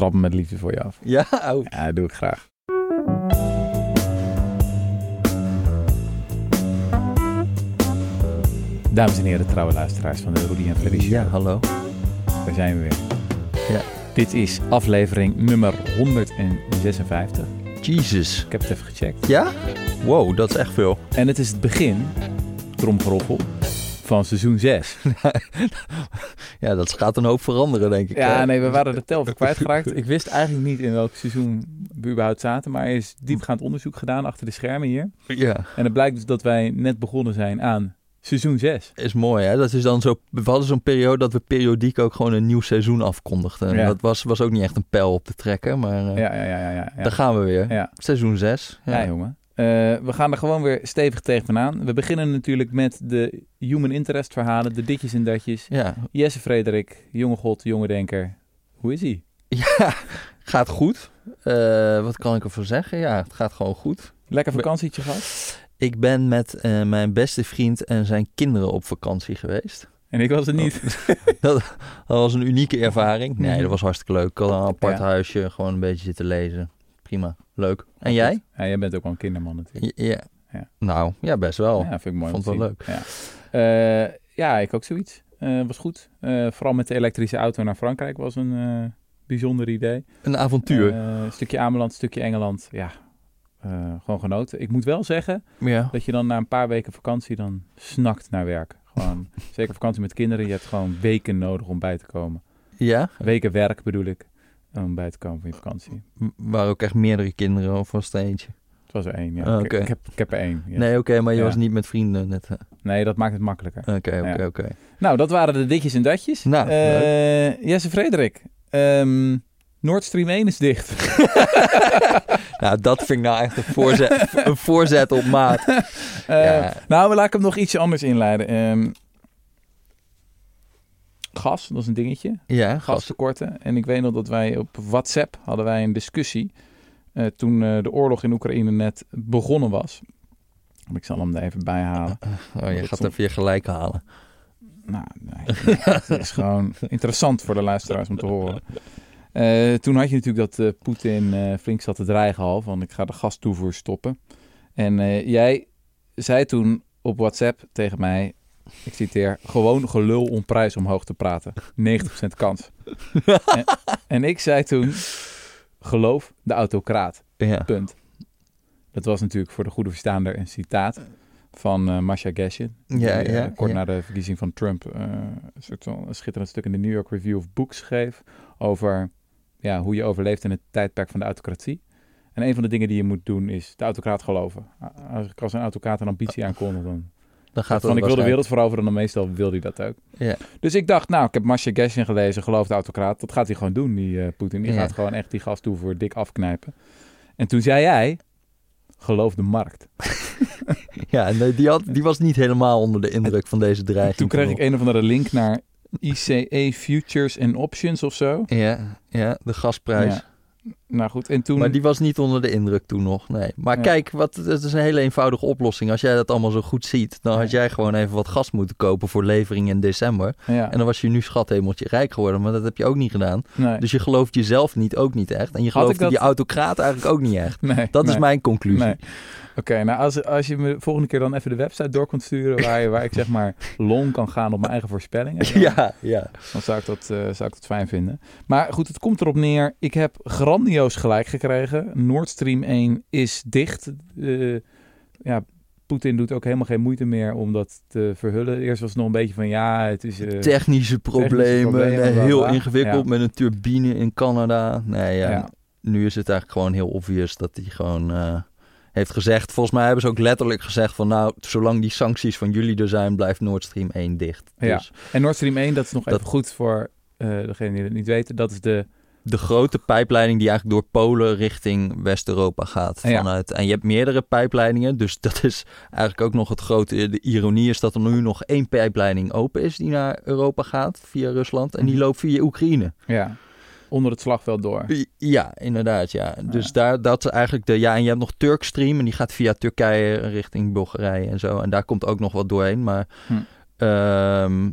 trap hem met liefde voor je af. Ja, oh. Ja, dat doe ik graag. Dames en heren, trouwe luisteraars van de Rudy en Freddy ja, hallo. Daar zijn we weer. Ja. Dit is aflevering nummer 156. Jesus. Ik heb het even gecheckt. Ja? Wow, dat is echt veel. En het is het begin, tromgeroffel, van seizoen 6. Ja, dat gaat een hoop veranderen, denk ik. Ja, hè? nee, we waren de tel kwijtgeraakt. Ik wist eigenlijk niet in welk seizoen we überhaupt zaten, maar er is diepgaand onderzoek gedaan achter de schermen hier. Ja, En het blijkt dus dat wij net begonnen zijn aan seizoen 6. is mooi, hè? Dat is dan zo... We hadden zo'n periode dat we periodiek ook gewoon een nieuw seizoen afkondigden. En Ja. Dat was, was ook niet echt een pijl op te trekken, maar uh, Ja, ja, ja, ja. ja, daar gaan we weer. Ja. Seizoen 6. Ja, jongen. Eh, we gaan er gewoon weer stevig tegenaan. We beginnen natuurlijk met de human interest verhalen, de ditjes en datjes. Ja. Jesse Frederik, jonge god, jonge denker. Hoe is hij? ja, gaat goed. Eh, wat kan ik ervoor zeggen? Ja, het gaat gewoon goed. Lekker vakantietje gehad? Ik ben met eh, mijn beste vriend en zijn kinderen op vakantie geweest. En ik was er niet. Dat, dat was een unieke ervaring. Nee, Mhm. dat was hartstikke leuk. Ik had een apart Ja. huisje, gewoon een beetje zitten lezen. Prima, leuk. En jij? Ja, jij bent ook wel een kinderman natuurlijk. Ja. ja. Nou, ja, best wel. Ja, vind ik mooi. Vond het wel zien. Ja. Eh, ja, ik ook zoiets. Eh, was goed. Eh, vooral met de elektrische auto naar Frankrijk was een bijzonder idee. Een avontuur. Een stukje Ameland, stukje Engeland. Ja, gewoon genoten. Ik moet wel zeggen ja. dat je dan na een paar weken vakantie dan snakt naar werk. Gewoon, zeker vakantie met kinderen. Je hebt gewoon weken nodig om bij te komen. Ja? Weken werk bedoel ik, om bij te komen van je vakantie. Waren ook echt meerdere kinderen of was het eentje? Het was er één, ja. Ah, Ik- oké. ik, heb, ik heb er één. Nee, oké, maar je Ja. was niet met vrienden net. Nee, dat maakt het makkelijker. Oké, oké, Ja. oké. Nou, dat waren de ditjes en datjes. Nou, Eh, Jesse Frederik. Nord Stream 1 is dicht. Nou, dat vind ik nou echt een voorzet, een voorzet op maat. Ja. Nou, laat ik hem nog ietsje anders inleiden. Ehm, gas, dat is een dingetje. Ja, gas. Gastekorten. En ik weet nog dat wij op WhatsApp hadden wij een discussie. eh, toen eh, de oorlog in Oekraïne net begonnen was. Ik zal hem er even bij halen. Oh, je gaat even je gelijk halen. Nou, nee, het is gewoon interessant voor de luisteraars om te horen. Eh, toen had je natuurlijk dat eh, Poetin eh, flink zat te dreigen al van ik ga de gastoevoer stoppen. En eh, jij zei toen op WhatsApp tegen mij, ik citeer, gewoon gelul om prijs omhoog te praten. 90% kans. en, en ik zei toen, geloof de autocraat. Ja. Punt. Dat was natuurlijk voor de goede verstaander een citaat van eh Masha Geshin. Ja, die, eh, ja, kort ja. na de verkiezing van Trump eh, een, soort van, een schitterend stuk in de New York Review of Books schreef over ja, hoe je overleeft in het tijdperk van de autocratie. En een van de dingen die je moet doen is de autocraat geloven. Als, als een autocraat een ambitie aankondigt, dan Dan gaat van ik wil de wereld veroveren, dan meestal wil hij dat ook. Ja. Dus ik dacht, nou, ik heb Masha Geshin gelezen, geloof de autocraat. Dat gaat hij gewoon doen, die eh Poetin. Die Ja. gaat gewoon echt die gas toe voor dik afknijpen. En toen zei jij, geloof de markt. Ja, die, had, die was niet helemaal onder de indruk van deze dreiging. Toen kreeg ik een of andere link naar ICE Futures and Options of zo. Ja, ja, de gasprijs. Ja. Nou goed, en toen... Maar die was niet onder de indruk toen nog, nee. Maar Ja. kijk, wat, het is een hele eenvoudige oplossing. Als jij dat allemaal zo goed ziet, dan had jij gewoon even wat gas moeten kopen voor levering in december. ja, En dan was je nu schathemeltje rijk geworden, maar dat heb je ook niet gedaan. nee, Dus je gelooft jezelf niet, ook niet echt. En je gelooft dat- die autocraat eigenlijk ook niet echt. nee, Dat nee, is mijn conclusie. Oké, nou als, als je me volgende keer dan even de website door kunt sturen... waar, je, waar ik zeg maar long kan gaan op mijn eigen voorspellingen... dan- Ja, ja. dan zou ik, dat, eh, zou ik dat fijn vinden. Maar goed, het komt erop neer. Ik heb grandioos gelijk gekregen. Nord Stream 1 is dicht. Eh, ja, Poetin doet ook helemaal geen moeite meer om dat te verhullen. Eerst was het nog een beetje van ja, het is... eh, Technische problemen, heel ingewikkeld Ja. met een turbine in Canada. Nee, ja, Ja. nu is het eigenlijk gewoon heel obvious dat hij gewoon heeft gezegd. Volgens mij hebben ze ook letterlijk gezegd van nou, zolang die sancties van jullie er zijn, blijft Nord Stream 1 dicht. Ja. Dus En Nord Stream 1, dat is nog Dat- even goed voor eh degene die het niet weten. Dat is de... de grote pijpleiding die eigenlijk door Polen richting West-Europa gaat. Ja. Vanuit, En je hebt meerdere pijpleidingen, dus dat is eigenlijk ook nog het grote. De ironie is dat er nu nog één pijpleiding open is die naar Europa gaat via Rusland. En die Mhm. loopt via Oekraïne. Ja, onder het slagveld door. Ja, inderdaad, ja. Dus daar, dat is eigenlijk de... Ja, en je hebt nog Turkstream en die gaat via Turkije richting Bulgarije en zo. En daar komt ook nog wat doorheen, maar... Hm. ehm,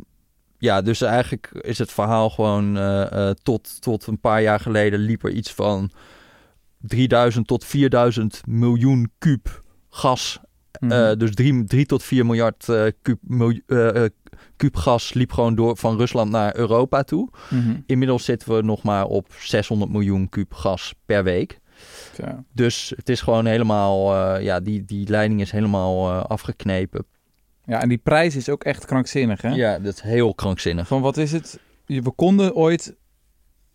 ja, dus eigenlijk is het verhaal gewoon eh, eh, tot, tot een paar jaar geleden liep er iets van 3000 tot 4000 miljoen kuub gas. Mhm. Eh, dus 3, 3 tot 4 miljard eh kuub, miljoen- eh, eh, kuub gas liep gewoon door van Rusland naar Europa toe. Mhm. Inmiddels zitten we nog maar op 600 miljoen kuub gas per week. Dus het is gewoon helemaal, eh, ja, die, die leiding is helemaal eh, afgeknepen. Ja, en die prijs is ook echt krankzinnig, hè? Ja, dat is heel krankzinnig. Van wat is het? We konden ooit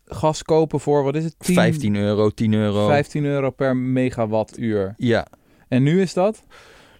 gas kopen voor, wat is het? 10, 15 euro, 10 euro. 15 euro per megawattuur. Ja, En nu is dat?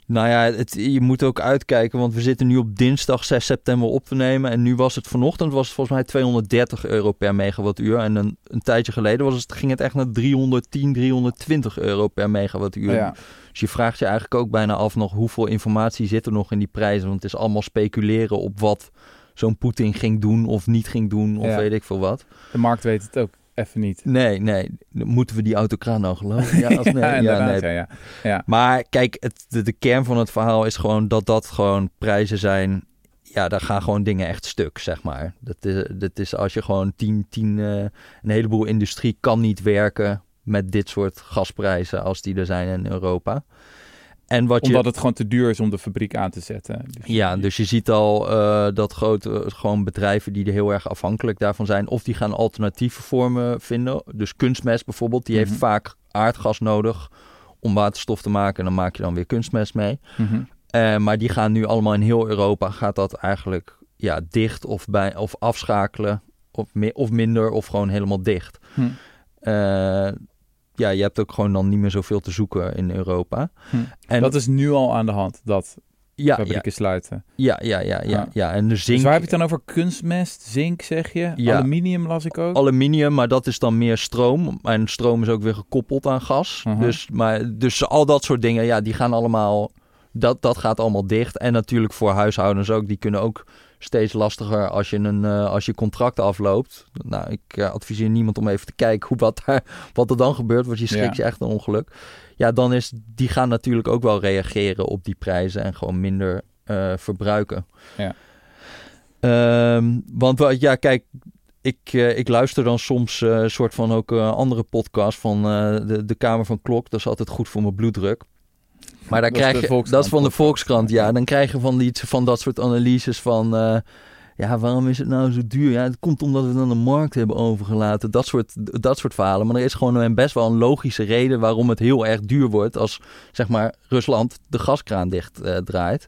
Nou ja, het, je moet ook uitkijken, want we zitten nu op dinsdag 6 september op te nemen. En nu was het vanochtend, was het volgens mij 230 euro per megawattuur. En een, een tijdje geleden was het, ging het echt naar 310, 320 euro per megawattuur. Ja. Dus je vraagt je eigenlijk ook bijna af nog hoeveel informatie zit er nog in die prijzen. Want het is allemaal speculeren op wat zo'n Poetin ging doen of niet ging doen of Ja. weet ik veel wat. De markt weet het ook even niet. Nee, nee. Moeten we die autokraan nou geloven? Ja, als nee. ja, inderdaad, nee. ja, ja. ja. Maar kijk, het, de, de kern van het verhaal is gewoon dat dat gewoon prijzen zijn. Ja, daar gaan gewoon dingen echt stuk, zeg maar. Dat is, dat is als je gewoon tien, tien, eh, een heleboel industrie kan niet werken met dit soort gasprijzen als die er zijn in Europa. En wat je, Omdat het gewoon te duur is om de fabriek aan te zetten. Dus ja, dus je ziet al eh, dat grote gewoon bedrijven die er heel erg afhankelijk daarvan zijn, of die gaan alternatieve vormen vinden. Dus kunstmest bijvoorbeeld, die heeft Mhm. vaak aardgas nodig om waterstof te maken. En dan maak je dan weer kunstmest mee. Mhm. Eh, maar die gaan nu allemaal in heel Europa gaat dat eigenlijk ja, dicht of, bij, of afschakelen. Of, mi- of minder of gewoon helemaal dicht. Hm. Eh, ja, je hebt ook gewoon dan niet meer zoveel te zoeken in Europa. Hm. En dat is nu al aan de hand, dat ja, ja, fabrieken sluiten. ja, ja, ja, ja, Ah. ja. En de zink, Dus waar heb je het dan over? Kunstmest, zink zeg je? Ja. Aluminium las ik ook. aluminium, maar dat is dan meer stroom. En stroom is ook weer gekoppeld aan gas. Mhm. dus, maar, dus al dat soort dingen, ja, die gaan allemaal... Dat, dat gaat allemaal dicht. En natuurlijk voor huishoudens ook. Die kunnen ook steeds lastiger als je een eh, als je contract afloopt. Nou, ik eh, adviseer niemand om even te kijken hoe, wat, daar, wat er dan gebeurt. Want je schrikt Ja. je echt een ongeluk. Ja, dan is... Die gaan natuurlijk ook wel reageren op die prijzen. En gewoon minder eh, verbruiken. Ja. Ehm, want ja, kijk, ik, ik luister dan soms een soort van ook andere podcast van de, de Kamer van Klok. Dat is altijd goed voor mijn bloeddruk. Maar daar is krijg je, dat is van de. Volkskrant, ja. Dan krijg je van, die, van dat soort analyses van... eh, ja, waarom is het nou zo duur? Ja, het komt omdat we het aan de markt hebben overgelaten. Dat soort, dat soort verhalen. Maar er is gewoon best wel een logische reden waarom het heel erg duur wordt als, zeg maar, Rusland de gaskraan dicht eh, draait.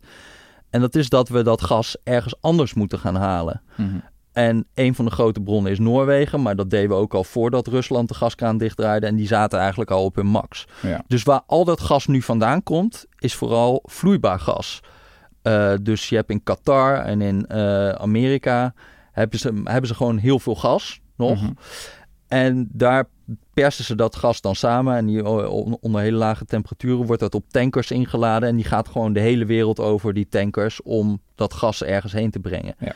En dat is dat we dat gas ergens anders moeten gaan halen. Mhm. En een van de grote bronnen is Noorwegen, maar dat deden we ook al voordat Rusland de gaskraan dichtdraaide. En die zaten eigenlijk al op hun max. Ja. Dus waar al dat gas nu vandaan komt, is vooral vloeibaar gas. Eh, dus je hebt in Qatar en in eh, Amerika hebben ze, hebben ze gewoon heel veel gas nog. Mhm. En daar persen ze dat gas dan samen. En die, o- onder hele lage temperaturen wordt dat op tankers ingeladen. En die gaat gewoon de hele wereld over, die tankers, om dat gas ergens heen te brengen. Ja.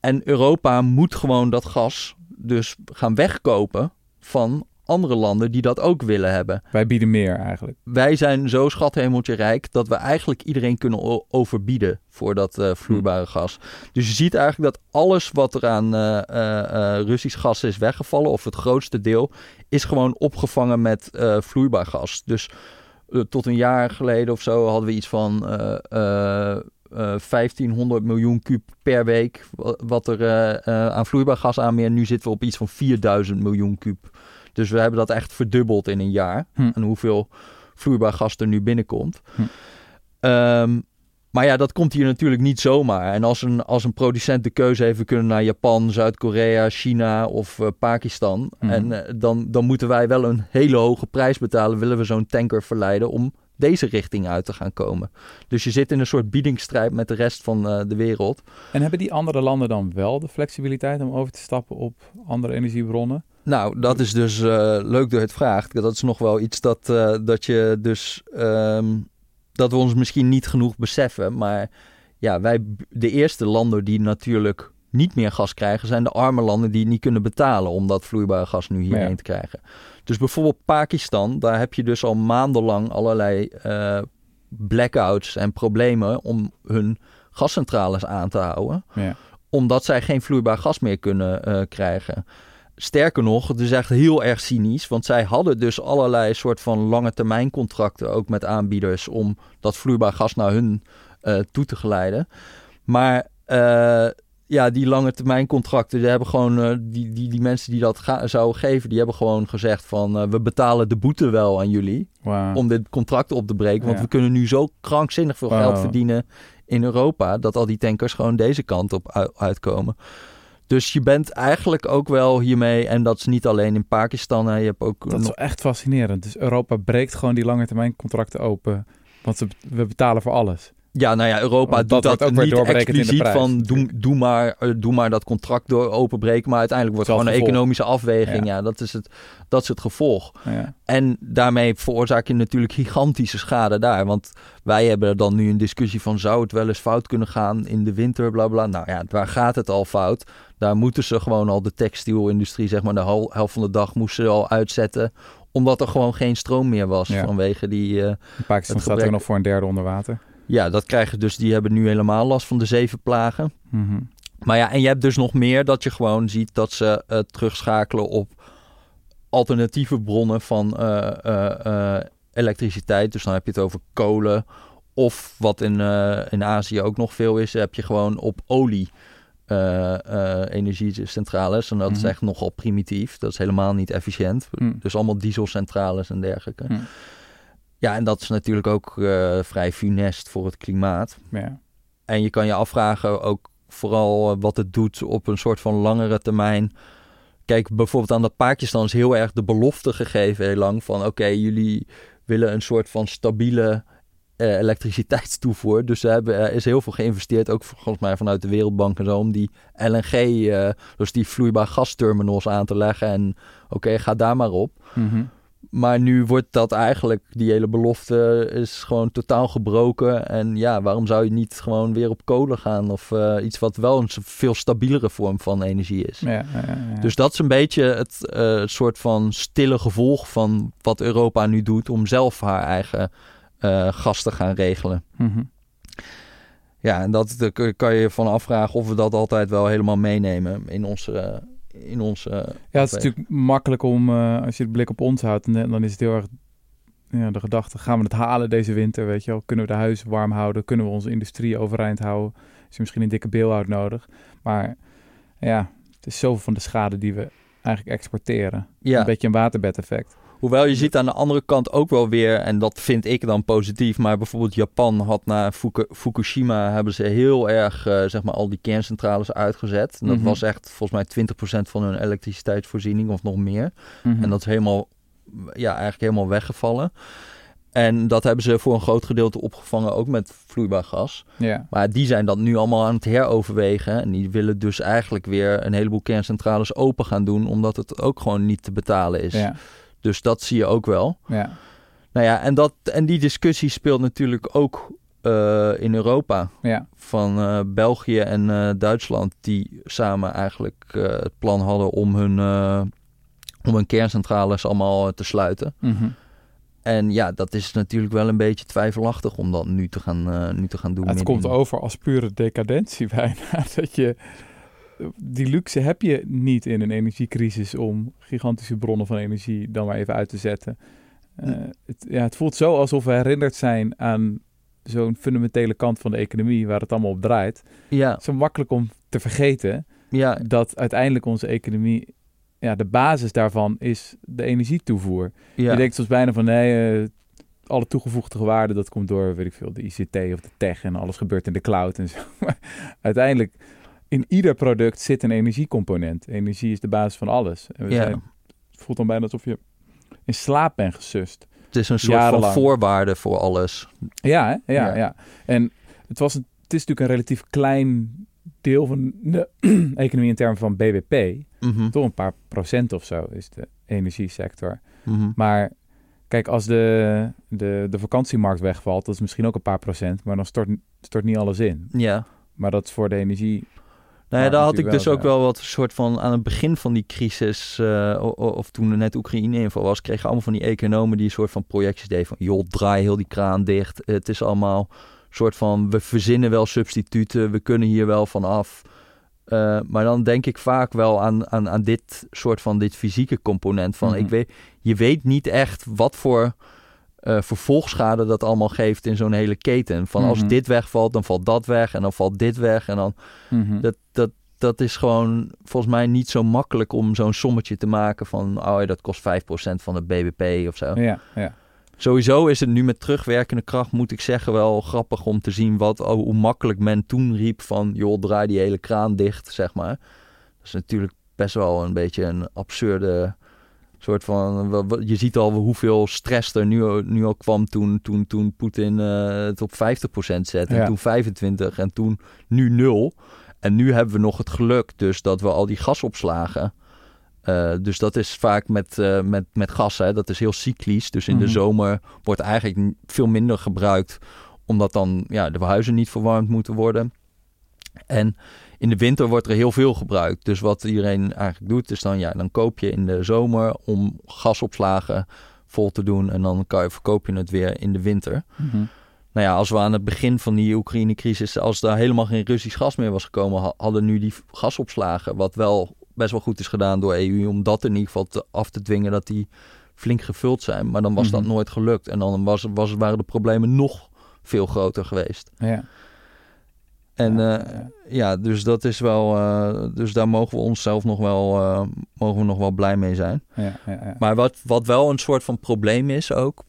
En Europa moet gewoon dat gas dus gaan wegkopen van andere landen die dat ook willen hebben. Wij bieden meer eigenlijk. Wij zijn zo schathemeltje rijk dat we eigenlijk iedereen kunnen overbieden voor dat eh, vloeibare gas. Dus je ziet eigenlijk dat alles wat er aan eh, eh, Russisch gas is weggevallen, of het grootste deel, is gewoon opgevangen met vloeibaar gas. Dus tot een jaar geleden of zo hadden we iets van eh, eh, 1500 miljoen kuub per week wa- wat er eh, eh, aan vloeibaar gas aanmeer. Nu zitten we op iets van 4000 miljoen kuub. Dus we hebben dat echt verdubbeld in een jaar. Hm. En hoeveel vloeibaar gas er nu binnenkomt. Hm. Ehm, maar ja, dat komt hier natuurlijk niet zomaar. En als een, als een producent de keuze heeft, we kunnen naar Japan, Zuid-Korea, China of Pakistan. Mhm. En dan, dan moeten wij wel een hele hoge prijs betalen. Willen we zo'n tanker verleiden om deze richting uit te gaan komen. Dus je zit in een soort biedingsstrijd met de rest van eh, de wereld. En hebben die andere landen dan wel de flexibiliteit om over te stappen op andere energiebronnen? Nou, dat is dus eh, leuk dat je het vraagt. Dat is nog wel iets dat, eh, dat je dus. ehm, dat we ons misschien niet genoeg beseffen. Maar ja, wij, de eerste landen die natuurlijk niet meer gas krijgen, zijn de arme landen die het niet kunnen betalen om dat vloeibare gas nu hierheen Ja. te krijgen. Dus bijvoorbeeld Pakistan, daar heb je dus al maandenlang allerlei eh, blackouts en problemen om hun gascentrales aan te houden Ja. omdat zij geen vloeibaar gas meer kunnen eh, krijgen. Sterker nog, het is echt heel erg cynisch. Want zij hadden dus allerlei soort van lange termijn contracten ook met aanbieders om dat vloeibaar gas naar hun uh, toe te geleiden. Maar uh, ja, die lange termijn contracten, die hebben gewoon, uh, die, die, die mensen die dat zouden geven, die hebben gewoon gezegd van we betalen de boete wel aan jullie wow. om dit contract op te breken. Want Ja. we kunnen nu zo krankzinnig veel geld verdienen in Europa, dat al die tankers gewoon deze kant op uitkomen. Dus je bent eigenlijk ook wel hiermee, en dat is niet alleen in Pakistan, hè, je hebt ook Dat is wel echt fascinerend. Dus Europa breekt gewoon die lange termijn contracten open. Want we betalen voor alles. Ja, nou ja, Europa doet dat ook niet expliciet van doe, doe, maar, eh, doe maar dat contract door openbreken. Maar uiteindelijk wordt het gewoon een economische afweging. Ja, Ja. dat, is het, dat is het gevolg. Ja. En daarmee veroorzaak je natuurlijk gigantische schade daar. Want wij hebben dan nu een discussie van zou het wel eens fout kunnen gaan in de winter, bla bla. Nou ja, waar gaat het al fout? Daar moeten ze gewoon al de textielindustrie, zeg maar, de hel- helft van de dag moesten ze al uitzetten. Omdat er gewoon geen stroom meer was Ja. vanwege die... In Pakistan staat er nog voor een derde onder water. Ja, dat krijgen dus, die hebben nu helemaal last van de zeven plagen. Mhm. Maar ja, en je hebt dus nog meer dat je gewoon ziet dat ze eh, terugschakelen op alternatieve bronnen van eh, eh, elektriciteit. Dus dan heb je het over kolen. Of wat in, in Azië ook nog veel is, heb je gewoon op olie energiecentrales. En dat is Mhm. echt nogal primitief. Dat is helemaal niet efficiënt. Hm. Dus allemaal dieselcentrales en dergelijke. Ja, en dat is natuurlijk ook eh, vrij funest voor het klimaat. Ja. En je kan je afvragen ook vooral eh, wat het doet op een soort van langere termijn. Kijk, bijvoorbeeld aan dat Pakistan is heel erg de belofte gegeven heel lang van oké, jullie willen een soort van stabiele eh, elektriciteitstoevoer. Dus er hebben, is heel veel geïnvesteerd, ook volgens mij vanuit de Wereldbank en zo, om die LNG, eh, dus die vloeibaar gasterminals aan te leggen. En oké, ga daar maar op. Mhm. Maar nu wordt dat eigenlijk, die hele belofte is gewoon totaal gebroken. En ja, waarom zou je niet gewoon weer op kolen gaan? Of eh, iets wat wel een veel stabielere vorm van energie is. Ja, ja, ja. Dus dat is een beetje het eh, soort van stille gevolg van wat Europa nu doet om zelf haar eigen eh, gas te gaan regelen. Mhm. Ja, en dat kan je je van afvragen of we dat altijd wel helemaal meenemen in onze. Eh, in onze Ja, het is natuurlijk makkelijk om, eh, als je de blik op ons houdt, dan, dan is het heel erg ja, de gedachte, gaan we het halen deze winter, weet je wel? Kunnen we de huizen warm houden? Kunnen we onze industrie overeind houden? Is er misschien een dikke beelhoud nodig? Maar ja, het is zoveel van de schade die we eigenlijk exporteren. Ja. Een beetje een waterbedeffect. Hoewel je ziet aan de andere kant ook wel weer, en dat vind ik dan positief, maar bijvoorbeeld Japan had na Fuku- Fukushima hebben ze heel erg eh, zeg maar al die kerncentrales uitgezet. En dat Mhm. was echt volgens mij 20% van hun elektriciteitsvoorziening of nog meer. Mhm. En dat is helemaal, ja, eigenlijk helemaal weggevallen. En dat hebben ze voor een groot gedeelte opgevangen, ook met vloeibaar gas. Ja, Maar die zijn dat nu allemaal aan het heroverwegen. En die willen dus eigenlijk weer een heleboel kerncentrales open gaan doen, omdat het ook gewoon niet te betalen is. ja, Dus dat zie je ook wel. ja. Nou ja, en, dat, en die discussie speelt natuurlijk ook eh, in Europa. ja. Van eh, België en eh, Duitsland, die samen eigenlijk het plan hadden om hun, om hun kerncentrales allemaal te sluiten. Mhm. En ja, dat is natuurlijk wel een beetje twijfelachtig om dat nu te gaan, nu te gaan doen. Het komt in- over als pure decadentie bijna. Dat je, die luxe heb je niet in een energiecrisis om gigantische bronnen van energie dan maar even uit te zetten. Eh, het, ja, het voelt zo alsof we herinnerd zijn aan zo'n fundamentele kant van de economie waar het allemaal op draait. Ja, Zo makkelijk om te vergeten ja, dat uiteindelijk onze economie, ja, de basis daarvan is de energietoevoer. ja. Je denkt soms bijna van nee, eh, alle toegevoegde waarde dat komt door, weet ik veel, de ICT of de tech en alles gebeurt in de cloud en zo. Maar uiteindelijk, in ieder product zit een energiecomponent. Energie is de basis van alles. En we Ja. zijn, het voelt dan bijna alsof je in slaap bent gesust. het is een soort jarenlang. van voorwaarde voor alles. Ja, hè? Ja, Ja. ja. En het, was een, het is natuurlijk een relatief klein deel van de economie in termen van BBP. Mhm, Toch een paar procent of zo is de energiesector. mhm. Maar kijk, als de, de, de vakantiemarkt wegvalt, dat is misschien ook een paar procent, maar dan stort, stort niet alles in. Ja. Maar dat is voor de energie. Nou ja, daar had ik dus wel, ook ja. wel wat soort van aan het begin van die crisis, eh, of toen er net Oekraïne-inval was, kregen allemaal van die economen die een soort van projecties deden van, joh, draai heel die kraan dicht. Het is allemaal soort van, we verzinnen wel substituten, we kunnen hier wel van af. Eh, maar dan denk ik vaak wel aan, aan, aan dit soort van dit fysieke component. Van Mhm. ik weet, je weet niet echt wat voor eh, vervolgschade dat allemaal geeft in zo'n hele keten. Van als Mhm. dit wegvalt, dan valt dat weg. En dan valt dit weg. En dan Mhm. dat, dat, dat is gewoon volgens mij niet zo makkelijk om zo'n sommetje te maken van, oh ja, dat kost 5% van het BBP of zo. Ja, ja. Sowieso is het nu met terugwerkende kracht, moet ik zeggen, wel grappig om te zien wat, oh, hoe makkelijk men toen riep van, joh, draai die hele kraan dicht, zeg maar. Dat is natuurlijk best wel een beetje een absurde soort van, je ziet al hoeveel stress er nu, nu al kwam toen, toen, toen Poetin eh, het op 50% zette en toen 25 en toen nu 0. En nu hebben we nog het geluk dus dat we al die gasopslagen. eh, dus dat is vaak met, eh, met, met gas, hè, dat is heel cyclisch. Dus in de Mhm. zomer wordt eigenlijk veel minder gebruikt, omdat dan ja, de huizen niet verwarmd moeten worden. En in de winter wordt er heel veel gebruikt. Dus wat iedereen eigenlijk doet, is dan, ja, dan koop je in de zomer om gasopslagen vol te doen. En dan kan je, verkoop je het weer in de winter. Mhm. Nou ja, als we aan het begin van die Oekraïne-crisis, als daar helemaal geen Russisch gas meer was gekomen, ha- hadden nu die gasopslagen, wat wel best wel goed is gedaan door EU, om dat in ieder geval te- af te dwingen dat die flink gevuld zijn. Maar dan was dat Mhm. nooit gelukt. En dan was, was, waren de problemen nog veel groter geweest. Ja. En Ja, ja, ja. dus dat is wel, eh, dus daar mogen we onszelf nog wel, eh, mogen we nog wel blij mee zijn. Ja, ja, ja. Maar wat, wat wel een soort van probleem is ook,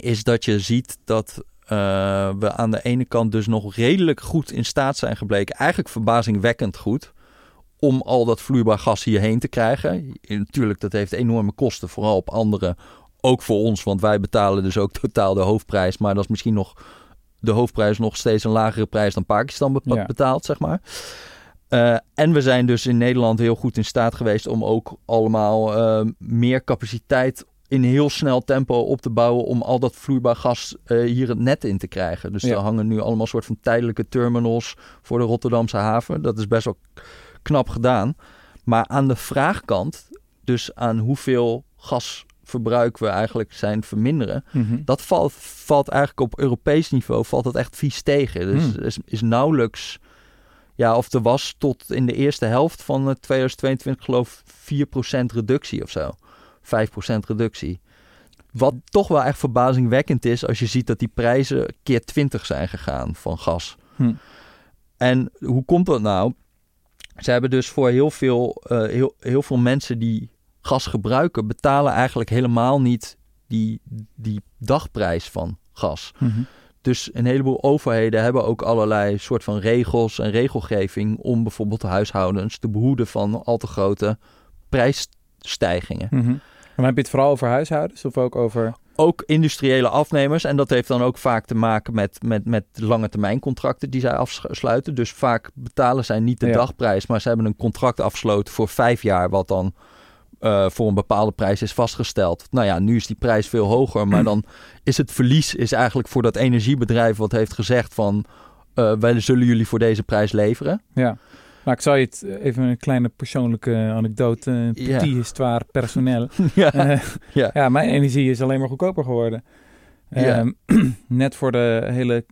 is dat je ziet dat eh, we aan de ene kant dus nog redelijk goed in staat zijn gebleken, eigenlijk verbazingwekkend goed, om al dat vloeibaar gas hierheen te krijgen. Natuurlijk, dat heeft enorme kosten, vooral op anderen, ook voor ons, want wij betalen dus ook totaal de hoofdprijs, maar dat is misschien nog de hoofdprijs nog steeds een lagere prijs dan Pakistan Ja. betaalt, zeg maar. Eh, en we zijn dus in Nederland heel goed in staat geweest om ook allemaal eh, meer capaciteit in heel snel tempo op te bouwen om al dat vloeibaar gas eh, hier het net in te krijgen. Dus Ja. er hangen nu allemaal soort van tijdelijke terminals voor de Rotterdamse haven. Dat is best wel knap gedaan. Maar aan de vraagkant, dus aan hoeveel gasverbruik we eigenlijk zijn verminderen, Mhm. dat valt, valt eigenlijk op Europees niveau valt dat echt vies tegen. Dus Hmm. is, is nauwelijks, ja, of er was tot in de eerste helft van het 2022 geloof ik 4% reductie of zo. 5% reductie. Wat toch wel echt verbazingwekkend is als je ziet dat die prijzen keer 20 zijn gegaan van gas. Hm. En hoe komt dat nou? Ze hebben dus voor heel veel, eh, heel, heel veel mensen die gas gebruiken, betalen eigenlijk helemaal niet die, die dagprijs van gas. Mhm. Dus een heleboel overheden hebben ook allerlei soort van regels en regelgeving om bijvoorbeeld huishoudens te behoeden van al te grote prijsstijgingen. Mhm. Maar heb je het vooral over huishoudens of ook over... Ook industriële afnemers, en dat heeft dan ook vaak te maken met, met, met lange termijn contracten die zij afsluiten. Dus vaak betalen zij niet de Ja. dagprijs, maar ze hebben een contract afgesloten voor vijf jaar, wat dan eh, voor een bepaalde prijs is vastgesteld. Nou ja, nu is die prijs veel hoger, maar dan is het verlies is eigenlijk voor dat energiebedrijf wat heeft gezegd van eh, wij zullen jullie voor deze prijs leveren. Ja. Nou, ik zal je het eh, even een kleine persoonlijke anekdote, een petit histoire personnel. ja. Ja. ja, mijn energie is alleen maar goedkoper geworden. Ja. Ehm, net voor de hele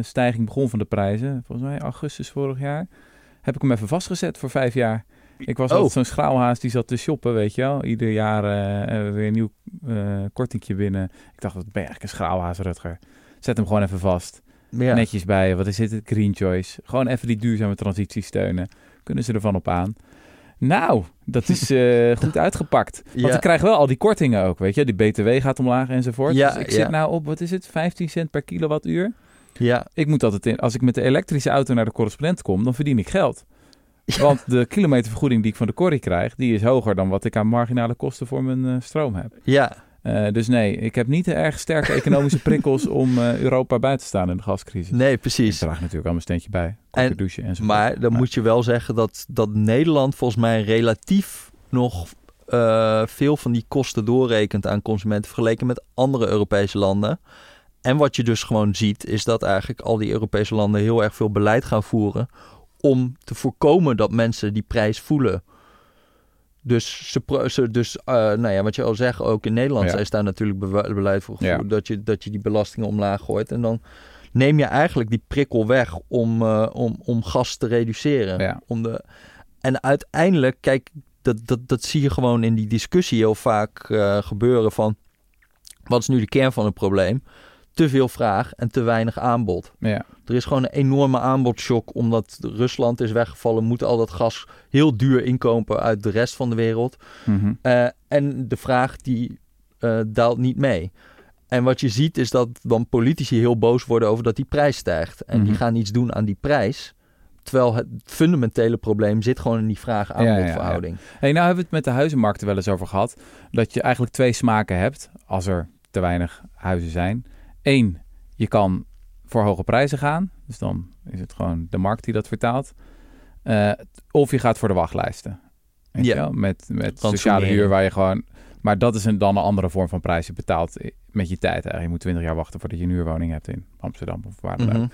stijging begon van de prijzen, volgens mij augustus vorig jaar, heb ik hem even vastgezet voor vijf jaar. Ik was Oh. altijd zo'n schraalhaas die zat te shoppen, weet je wel. Ieder jaar eh, eh, weer een nieuw eh kortingje binnen. Ik dacht, wat ben eigenlijk een schraalhaas, Rutger? Zet hem gewoon even vast. Ja. Netjes bij. Wat is dit? Green Choice. Gewoon even die duurzame transitie steunen. Kunnen ze ervan op aan? Nou, dat is goed uitgepakt. Want Ja. we krijgen wel al die kortingen ook, weet je. Die BTW gaat omlaag enzovoort. Ja, dus ik ja. zit nou op, wat is het, 15 cent per kilowattuur? ja. Ik moet altijd in, als ik met de elektrische auto naar de correspondent kom, dan verdien ik geld. Want de kilometervergoeding die ik van de corrie krijg, die is hoger dan wat ik aan marginale kosten voor mijn eh, stroom heb. ja. Eh, dus nee, ik heb niet erg sterke economische prikkels om eh, Europa bij te staan in de gascrisis. Nee, Ik precies. draag natuurlijk al mijn steentje bij. En- douche enzovoort. Maar dan moet je wel zeggen dat, dat Nederland volgens mij relatief nog veel van die kosten doorrekent aan consumenten vergeleken met andere Europese landen. En wat je dus gewoon ziet, is dat eigenlijk al die Europese landen heel erg veel beleid gaan voeren om te voorkomen dat mensen die prijs voelen. Dus, ze, dus eh, nou ja, wat je al zegt, ook in Nederland Ja. is daar natuurlijk beleid voor gevoerd Ja. dat, je, dat je die belastingen omlaag gooit. En dan neem je eigenlijk die prikkel weg om, eh, om, om gas te reduceren. Ja. Om de, en uiteindelijk, kijk, dat, dat, dat zie je gewoon in die discussie heel vaak eh, gebeuren van... wat is nu de kern van het probleem? Te veel vraag en te weinig aanbod. Ja. Er is gewoon een enorme aanbodshock omdat Rusland is weggevallen. Moet al dat gas heel duur inkopen uit de rest van de wereld. Mhm. Uh, en de vraag die uh, daalt niet mee. En wat je ziet is dat dan politici heel boos worden over dat die prijs stijgt. En Mhm. die gaan iets doen aan die prijs. Terwijl het fundamentele probleem zit gewoon in die vraag-aanbodverhouding. Hey, nou hebben we het met de huizenmarkt er wel eens over gehad. Dat je eigenlijk twee smaken hebt als er te weinig huizen zijn. Eén, je kan voor hoge prijzen gaan. Dus dan is het gewoon de markt die dat vertaalt. Uh, of je gaat voor de wachtlijsten. Weet Ja. je wel? Met, met sociale huur waar je gewoon... Maar dat is een, dan een andere vorm van prijs. Je betaalt met je tijd eigenlijk. Je moet 20 jaar wachten voordat je een huurwoning hebt in Amsterdam of waar dan ook. Mhm.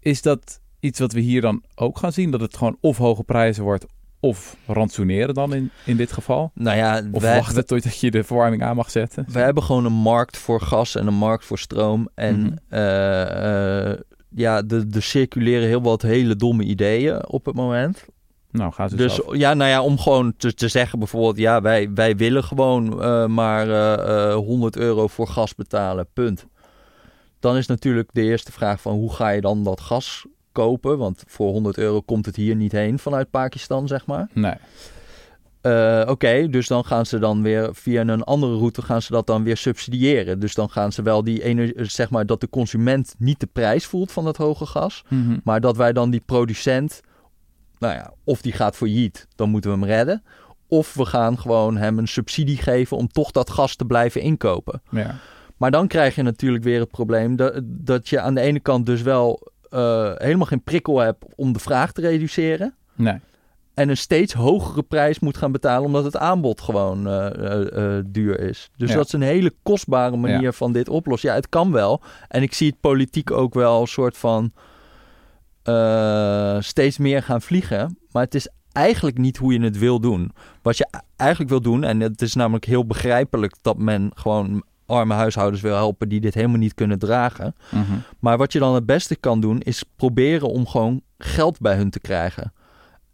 Is dat iets wat we hier dan ook gaan zien? Dat het gewoon of hoge prijzen wordt of ransoneren dan in, in dit geval? Nou ja, Of wij, wachten totdat je de verwarming aan mag zetten? wij hebben gewoon een markt voor gas en een markt voor stroom. En Mhm. eh, eh, ja, er er circuleren heel wat hele domme ideeën op het moment. Nou, gaan ze Dus zelf. ja, nou ja, om gewoon te, te zeggen bijvoorbeeld, ja, wij, wij willen gewoon eh, maar eh, eh, 100 euro voor gas betalen, punt. Dan is natuurlijk de eerste vraag van hoe ga je dan dat gas kopen? Want voor 100 euro komt het hier niet heen vanuit Pakistan, zeg maar. Nee. Eh, Oké, dus dan gaan ze dan weer via een andere route gaan ze dat dan weer subsidiëren. Dus dan gaan ze wel die energie, zeg maar, dat de consument niet de prijs voelt van dat hoge gas. Mhm. Maar dat wij dan die producent, nou ja, of die gaat failliet, dan moeten we hem redden. Of we gaan gewoon hem een subsidie geven om toch dat gas te blijven inkopen. Ja. Maar dan krijg je natuurlijk weer het probleem dat, dat je aan de ene kant dus wel eh, helemaal geen prikkel hebt om de vraag te reduceren. Nee. En een steeds hogere prijs moet gaan betalen omdat het aanbod gewoon eh, eh, duur is. Dus Ja. dat is een hele kostbare manier Ja. van dit oplossen. Ja, het kan wel. En ik zie het politiek ook wel een soort van steeds meer gaan vliegen. Maar het is eigenlijk niet hoe je het wil doen. Wat je eigenlijk wil doen, en het is namelijk heel begrijpelijk dat men gewoon arme huishoudens wil helpen die dit helemaal niet kunnen dragen. Mhm. Maar wat je dan het beste kan doen, is proberen om gewoon geld bij hun te krijgen.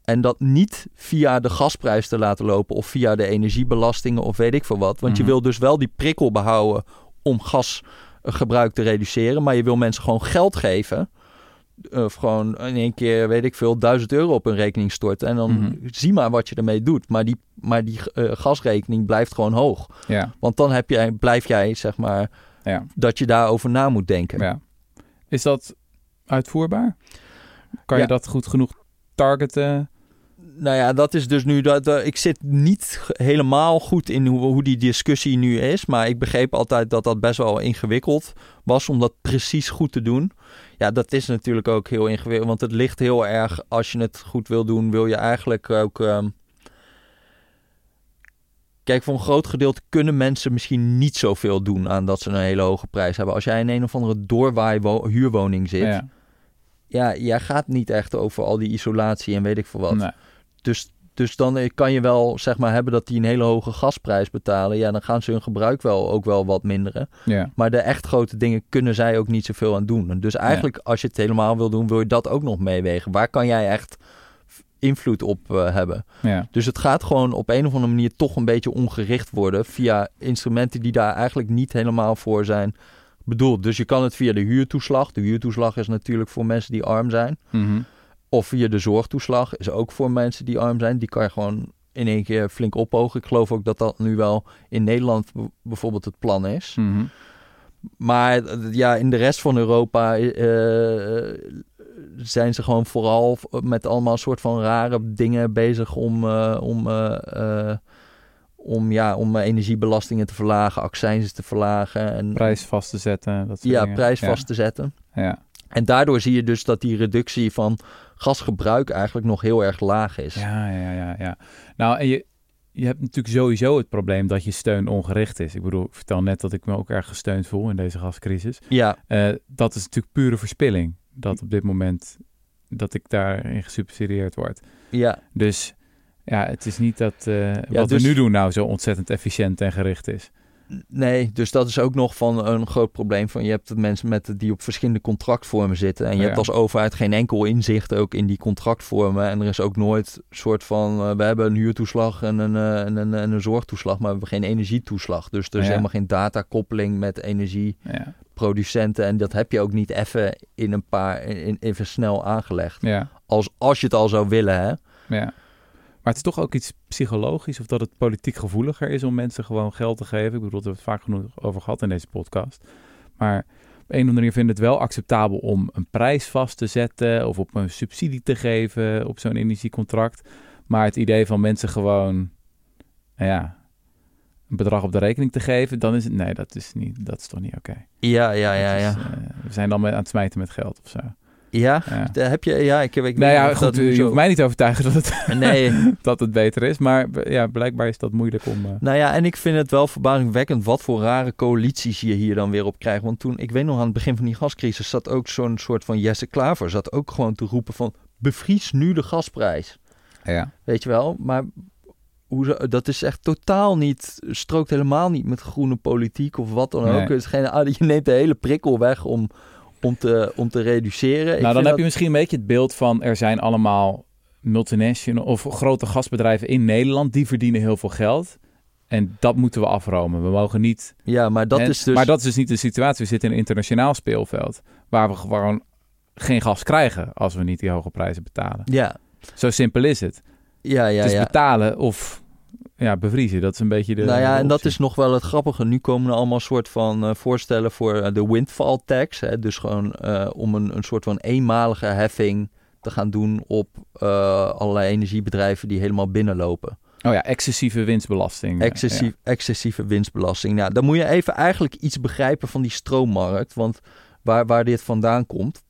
En dat niet via de gasprijs te laten lopen of via de energiebelastingen of weet ik veel wat. Want Mhm. je wil dus wel die prikkel behouden om gasgebruik te reduceren. Maar je wil mensen gewoon geld geven. Of gewoon in één keer, weet ik veel, duizend euro op een rekening storten. En dan Mhm. zie maar wat je ermee doet. Maar die, maar die eh, gasrekening blijft gewoon hoog. Ja. Want dan heb jij, blijf jij, zeg maar, Ja. dat je daarover na moet denken. ja. Is dat uitvoerbaar? Kan je dat goed genoeg targeten? Nou ja, dat is dus nu. Dat, ik zit niet helemaal goed in hoe, hoe die discussie nu is. Maar ik begreep altijd dat dat best wel ingewikkeld was om dat precies goed te doen. Ja, dat is natuurlijk ook heel ingewikkeld. Want het ligt heel erg. Als je het goed wil doen, wil je eigenlijk ook. ehm, Kijk, voor een groot gedeelte kunnen mensen misschien niet zoveel doen aan dat ze een hele hoge prijs hebben. Als jij in een of andere doorwaai wo- huurwoning zit, ja. Ja. jij gaat niet echt over al die isolatie en weet ik veel wat. Nee. Dus, dus dan eh, kan je wel zeg maar hebben dat die een hele hoge gasprijs betalen. Ja, dan gaan ze hun gebruik wel ook wel wat minderen. Ja. Maar de echt grote dingen kunnen zij ook niet zoveel aan doen. En Dus eigenlijk als je het helemaal wil doen, wil je dat ook nog meewegen. Waar kan jij echt invloed op eh, hebben? Ja. Dus het gaat gewoon op een of andere manier toch een beetje ongericht worden via instrumenten die daar eigenlijk niet helemaal voor zijn bedoeld. Dus je kan het via de huurtoeslag. De huurtoeslag is natuurlijk voor mensen die arm zijn. Mhm. Of via de zorgtoeslag is ook voor mensen die arm zijn. Die kan je gewoon in één keer flink ophogen. Ik geloof ook dat dat nu wel in Nederland bijvoorbeeld het plan is. Mhm. Maar ja, in de rest van Europa eh, zijn ze gewoon vooral met allemaal soort van rare dingen bezig om, eh, om, eh, om, ja, om energiebelastingen te verlagen, accijnzen te verlagen. En, Prijs vast te zetten. Dat soort ja, dingen. prijs Ja. vast te zetten. Ja. En daardoor zie je dus dat die reductie van gasgebruik eigenlijk nog heel erg laag is. Ja, ja, ja, ja. Nou, en je, je hebt natuurlijk sowieso het probleem dat je steun ongericht is. Ik bedoel, ik vertel net dat ik me ook erg gesteund voel in deze gascrisis. Ja, Eh, dat is natuurlijk pure verspilling. Dat op dit moment, dat ik daarin gesubsidieerd word. ja, Dus ja, het is niet dat eh, wat dus- we nu doen nou zo ontzettend efficiënt en gericht is. Nee, dus dat is ook nog van een groot probleem. Van je hebt mensen met, die op verschillende contractvormen zitten. En je Ja. hebt als overheid geen enkel inzicht ook in die contractvormen. En er is ook nooit een soort van... eh, we hebben een huurtoeslag en een, eh, en een, en een zorgtoeslag, maar we hebben geen energietoeslag. Dus er is Ja. helemaal geen datakoppeling met energieproducenten. Ja. En dat heb je ook niet even in een paar... In, even snel aangelegd. Ja. Als, als je het al zou willen, hè. Ja. Maar het is toch ook iets psychologisch of dat het politiek gevoeliger is om mensen gewoon geld te geven. Ik bedoel, dat hebben we het vaak genoeg over gehad in deze podcast. Maar op een of andere manier vind ik het wel acceptabel om een prijs vast te zetten of op een subsidie te geven op zo'n energiecontract. Maar het idee van mensen gewoon, nou ja, een bedrag op de rekening te geven, dan is het, nee, dat is, niet, dat is toch niet oké. Ja, ja, ja, ja. is, eh, we zijn dan aan het smijten met geld of zo. Ja, Ja. daar heb je... Ja, ik, heb- ik Nou ja, goed, dat je hoeft mij niet te overtuigen dat het, Nee, dat het beter is. Maar ja, blijkbaar is dat moeilijk om... eh, Nou ja, en ik vind het wel verbazingwekkend wat voor rare coalities je hier dan weer op krijgt. Want toen, ik weet nog aan het begin van die gascrisis, zat ook zo'n soort van Jesse Klaver. Zat ook gewoon te roepen van, bevries nu de gasprijs. ja. Weet je wel, maar hoe dat is echt totaal niet, strookt helemaal niet met groene politiek of wat dan ook. Het is geen, ah, je neemt de hele prikkel weg om, om, te, om te reduceren. Ik Nou, dan heb dat- je misschien een beetje het beeld van... er zijn allemaal multinational of grote gasbedrijven in Nederland... die verdienen heel veel geld. En dat moeten we afromen. We mogen niet... Ja, maar dat en- is dus... Maar dat is dus niet de situatie. We zitten in een internationaal speelveld... waar we gewoon geen gas krijgen... als we niet die hoge prijzen betalen. Ja, Zo simpel is het. ja, ja. het is ja. betalen of ja, bevriezen. Dat is een beetje de nou ja, de en dat is nog wel het grappige. Nu komen er allemaal soort van eh, voorstellen voor eh, de windfall tax. Hè? Dus gewoon eh, om een, een soort van eenmalige heffing te gaan doen op allerlei energiebedrijven die helemaal binnenlopen. Oh ja, excessieve winstbelasting. Excessief, Excessieve winstbelasting. Nou, dan moet je even eigenlijk iets begrijpen van die stroommarkt. Want waar, waar dit vandaan komt.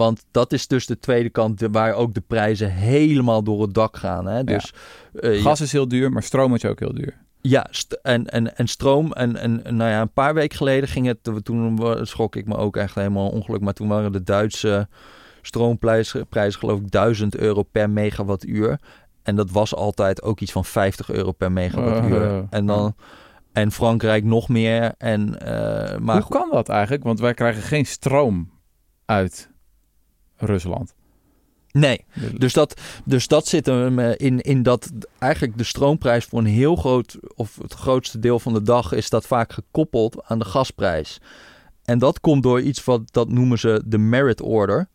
Want dat is dus de tweede kant waar ook de prijzen helemaal door het dak gaan. Hè? Dus, eh, Ja. Gas is heel duur, maar stroom is ook heel duur. Ja, en, en, en stroom. En, en en nou ja, een paar weken geleden ging het. Toen schrok ik me ook echt helemaal ongeluk. Maar toen waren de Duitse stroomprijzen, prijzen, geloof ik, 1000 euro per megawattuur. En dat was altijd ook iets van 50 euro per megawattuur. Uh, en dan. En Frankrijk nog meer. En, eh, maar Hoe kan dat eigenlijk? Want wij krijgen geen stroom uit Rusland. nee, Dus dat, dus dat zit hem eh, in, in dat eigenlijk de stroomprijs voor een heel groot, of het grootste deel van de dag, is dat vaak gekoppeld aan de gasprijs. En dat komt door iets wat dat noemen ze de merit order.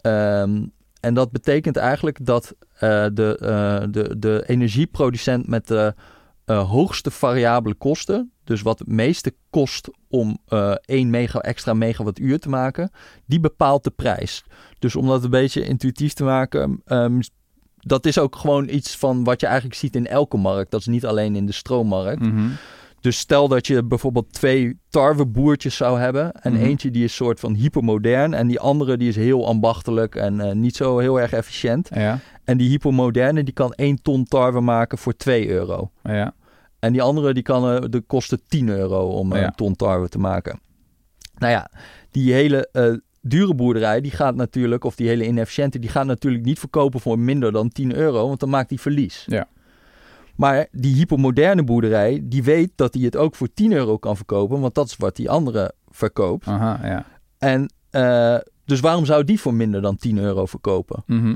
Ehm, en dat betekent eigenlijk dat eh, de, eh, de, de energieproducent met de eh, hoogste variabele kosten, dus wat het meeste kost om eh 1 mega, extra megawattuur te maken, die bepaalt de prijs. Dus om dat een beetje intuïtief te maken, ehm, dat is ook gewoon iets van wat je eigenlijk ziet in elke markt. Dat is niet alleen in de stroommarkt. Mhm. Dus stel dat je bijvoorbeeld twee tarweboertjes zou hebben. En Mhm. eentje die is soort van hypermodern. En die andere die is heel ambachtelijk en eh, niet zo heel erg efficiënt. Ja, En die hypermoderne die kan 1 ton tarwe maken voor 2 euro. ja. En die andere die kan, eh, de kostte 10 euro om eh, Ja. een ton tarwe te maken. Nou ja, die hele dure boerderij, die gaat natuurlijk, of die hele inefficiënte, die gaat natuurlijk niet verkopen voor minder dan 10 euro, want dan maakt die verlies. Ja. Maar die hypermoderne boerderij, die weet dat hij het ook voor 10 euro kan verkopen, want dat is wat die andere verkoopt. Aha, ja. En eh, dus waarom zou die voor minder dan 10 euro verkopen? Mhm.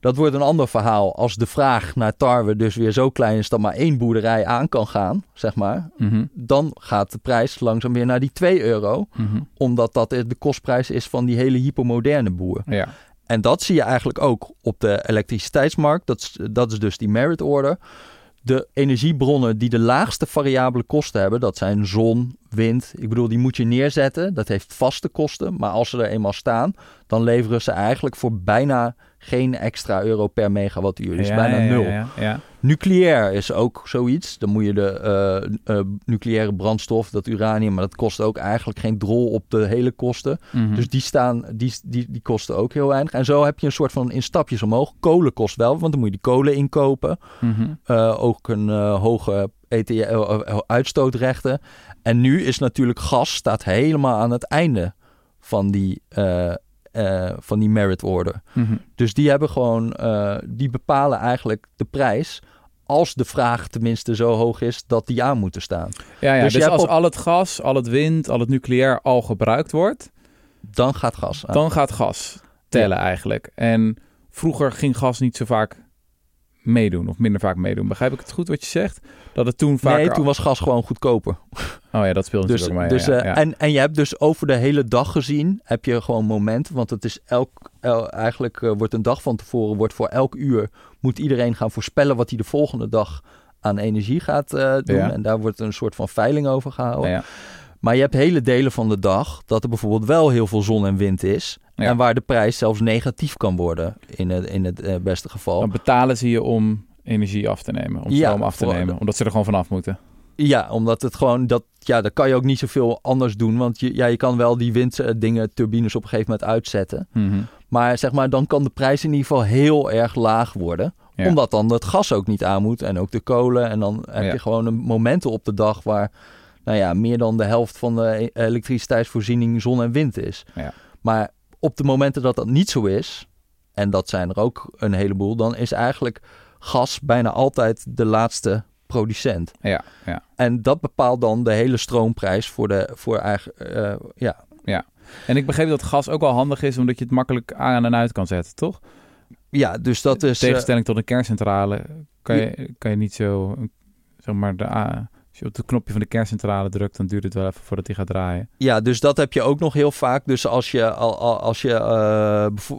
Dat wordt een ander verhaal als de vraag naar tarwe dus weer zo klein is dat maar één boerderij aan kan gaan, zeg maar. Mhm. Dan gaat de prijs langzaam weer naar die 2 euro, Mhm. omdat dat de kostprijs is van die hele hypermoderne boer. Ja. En dat zie je eigenlijk ook op de elektriciteitsmarkt. Dat is, dat is dus die merit order. De energiebronnen die de laagste variabele kosten hebben, dat zijn zon, wind. Ik bedoel, die moet je neerzetten. Dat heeft vaste kosten. Maar als ze er eenmaal staan, dan leveren ze eigenlijk voor bijna geen extra euro per megawattuur. Dus ja, bijna nul. Ja. Nucleair is ook zoiets. Dan moet je de eh, eh, nucleaire brandstof, dat uranium, maar dat kost ook eigenlijk geen drol op de hele kosten. Mhm. Dus die, staan, die, die, die kosten ook heel weinig. En zo heb je een soort van in stapjes omhoog. Kolen kost wel, want dan moet je die kolen inkopen. Mhm. Eh, ook een hoge ETL, eh, eh, uitstootrechten. En nu is natuurlijk gas staat helemaal aan het einde van die, eh, van die merit order. Mhm. Dus die hebben gewoon, eh, die bepalen eigenlijk de prijs als de vraag tenminste zo hoog is dat die aan moeten staan. Ja, ja. Dus dus, als op- al het gas, al het wind, al het nucleair al gebruikt wordt, Dan gaat gas aan. dan gaat gas tellen eigenlijk. En vroeger ging gas niet zo vaak meedoen of minder vaak meedoen. Begrijp ik het goed wat je zegt? Dat het toen vaker... nee, toen was gas gewoon goedkoper. Oh ja, dat speelde Dus, natuurlijk dus, ja, eh, ja. En, en je hebt dus over de hele dag gezien, heb je gewoon momenten. Want het is elk, el- eigenlijk eh, wordt een dag van tevoren, wordt voor elk uur, moet iedereen gaan voorspellen wat hij de volgende dag aan energie gaat eh, doen. En daar wordt een soort van veiling over gehouden. Maar je hebt hele delen van de dag dat er bijvoorbeeld wel heel veel zon en wind is. En waar de prijs zelfs negatief kan worden in het, in het beste geval. Dan betalen ze je om energie af te nemen, om Ja, stroom af te voor- nemen, omdat ze er gewoon vanaf moeten. Ja, omdat het gewoon dat ja, dan kan je ook niet zoveel anders doen, want je, ja, je kan wel die winddingen, turbines op een gegeven moment uitzetten, Mhm. maar zeg maar dan kan de prijs in ieder geval heel erg laag worden, Ja. omdat dan het gas ook niet aan moet en ook de kolen en dan heb Ja. je gewoon een momenten op de dag waar nou ja, meer dan de helft van de e- elektriciteitsvoorziening zon en wind is. Ja. Maar op de momenten dat dat niet zo is, en dat zijn er ook een heleboel, dan is eigenlijk gas bijna altijd de laatste producent. Ja, ja. En dat bepaalt dan de hele stroomprijs voor de voor eigen. eh, ja. En ik begreep dat gas ook wel handig is, omdat je het makkelijk aan en uit kan zetten, toch? ja, dus dat is. Eh, tegenstelling tot een kerncentrale kan je, kan je niet zo, zeg maar, de, a- als je op het knopje van de kerncentrale drukt, dan duurt het wel even voordat die gaat draaien. ja, dus dat heb je ook nog heel vaak. Dus als je al, al- als je.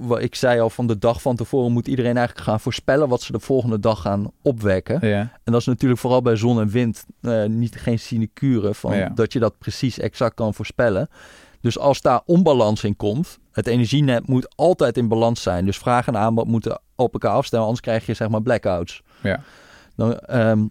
wat ik zei al van de dag van tevoren moet iedereen eigenlijk gaan voorspellen wat ze de volgende dag gaan opwekken. Ja, En dat is natuurlijk vooral bij zon en wind eh, niet geen sinecure van Ja. dat je dat precies exact kan voorspellen. Dus als daar onbalans in komt, het energienet moet altijd in balans zijn. Dus vraag en aanbod moeten op elkaar afstemmen, anders krijg je zeg maar blackouts. Ja. Dan, ehm,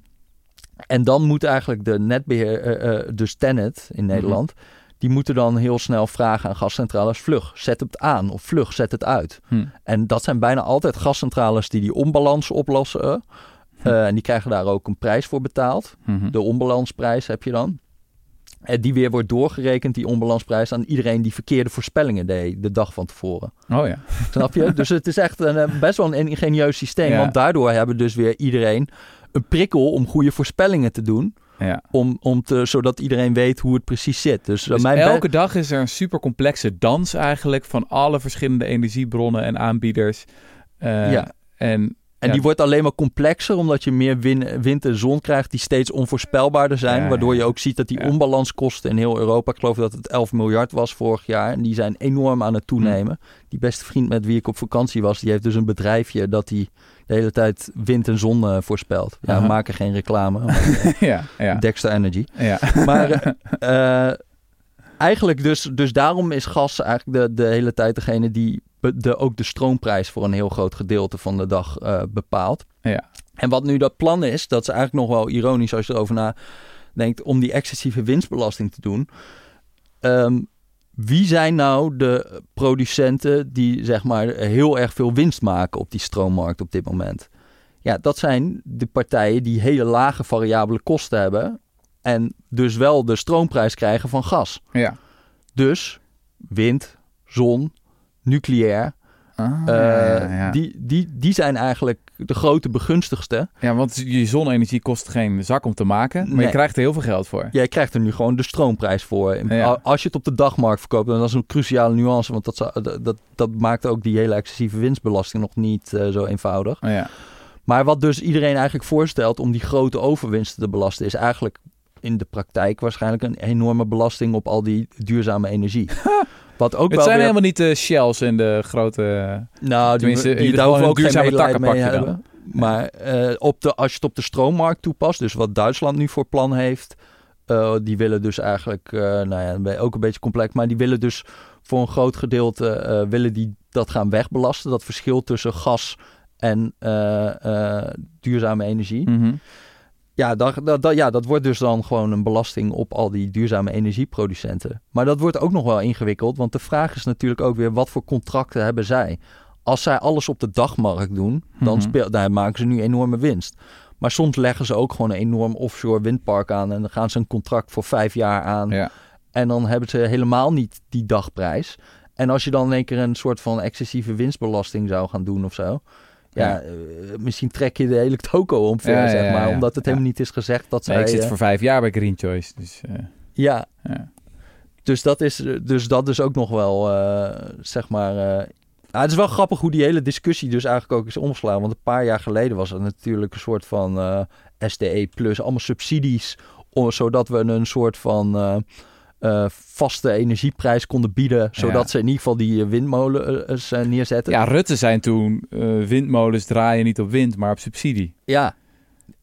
en dan moet eigenlijk de netbeheer, eh, eh, dus Tennet in Mhm. Nederland, die moeten dan heel snel vragen aan gascentrales, vlug, zet het aan of vlug, zet het uit. Hm. En dat zijn bijna altijd gascentrales die die onbalans oplossen. Hm. Eh, en die krijgen daar ook een prijs voor betaald. Mhm. De onbalansprijs heb je dan. En die weer wordt doorgerekend, die onbalansprijs, aan iedereen die verkeerde voorspellingen deed de dag van tevoren. Oh ja. Snap je? dus het is echt een, best wel een ingenieus systeem. Ja. Want daardoor hebben dus weer iedereen een prikkel om goede voorspellingen te doen. ja. Om, om te, zodat iedereen weet hoe het precies zit. Dus, eh, Dus mijn elke dag is er een super complexe dans eigenlijk van alle verschillende energiebronnen en aanbieders. Eh, Ja. En En Ja. die wordt alleen maar complexer omdat je meer win- wind en zon krijgt die steeds onvoorspelbaarder zijn. Ja, waardoor je ook ziet dat die onbalanskosten in heel Europa, ik geloof dat het 11 miljard was vorig jaar. En die zijn enorm aan het toenemen. Die beste vriend met wie ik op vakantie was, die heeft dus een bedrijfje dat hij de hele tijd wind en zon eh, voorspelt. Ja, we maken geen reclame. maar, ja, eh, ja, Dexter Energy. ja. Maar eh, eh, eigenlijk dus, dus daarom is gas eigenlijk de, de hele tijd degene die de, ook de stroomprijs voor een heel groot gedeelte van de dag eh, bepaalt. Ja. En wat nu dat plan is, dat is eigenlijk nog wel ironisch als je erover nadenkt, om die excessieve winstbelasting te doen. Ehm, wie zijn nou de producenten die zeg maar heel erg veel winst maken op die stroommarkt op dit moment? Ja, dat zijn de partijen die hele lage variabele kosten hebben en dus wel de stroomprijs krijgen van gas. ja. Dus wind, zon, nucleair, Ah, eh, ja, ja, ja. Die, die, die zijn eigenlijk de grote begunstigsten. ja, want je zonne-energie kost geen zak om te maken, maar Nee. je krijgt er heel veel geld voor. Jij krijgt er nu gewoon de stroomprijs voor. Ja. Als je het op de dagmarkt verkoopt, dat is een cruciale nuance, want dat, zou- dat, dat, maakt ook die hele excessieve winstbelasting nog niet eh, zo eenvoudig. Oh, ja. Maar wat dus iedereen eigenlijk voorstelt om die grote overwinsten te belasten, is eigenlijk in de praktijk waarschijnlijk een enorme belasting op al die duurzame energie. Wat ook Het wel zijn weer... helemaal niet de shells en de grote... Nou, die, die, daar hoeven ook duurzame mee takkenpakje hebben. Maar eh, op de, als je het op de stroommarkt toepast, dus wat Duitsland nu voor plan heeft, eh, die willen dus eigenlijk, eh, nou ja, ben- ook een beetje complex, maar die willen dus voor een groot gedeelte eh, willen die dat gaan wegbelasten. Dat verschil tussen gas en eh, eh, duurzame energie. Mhm. Ja dat, dat, dat- ja, dat wordt dus dan gewoon een belasting op al die duurzame energieproducenten. Maar dat wordt ook nog wel ingewikkeld, want de vraag is natuurlijk ook weer wat voor contracten hebben zij. Als zij alles op de dagmarkt doen, dan Mhm. maken ze nu enorme winst. Maar soms leggen ze ook gewoon een enorm offshore windpark aan en dan gaan ze een contract voor vijf jaar aan. Ja. En dan hebben ze helemaal niet die dagprijs. En als je dan in één keer een soort van excessieve winstbelasting zou gaan doen of zo. Ja, eh, misschien trek je de hele toko omver, Ja, zeg maar. Omdat het helemaal niet is gezegd dat zij... Nee, ik zit eh, voor vijf jaar bij Green Choice. Dus eh, Ja, ja. dus dat is, dus dat is ook nog wel, zeg maar... ja, het is wel grappig hoe die hele discussie dus eigenlijk ook is omgeslagen. Want een paar jaar geleden was het natuurlijk een soort van SDE plus, allemaal subsidies, om, zodat we een soort van eh, vaste energieprijs konden bieden, zodat Ja. ze in ieder geval die eh, windmolens eh, neerzetten. ja, Rutte zijn toen windmolens draaien niet op wind, maar op subsidie. ja.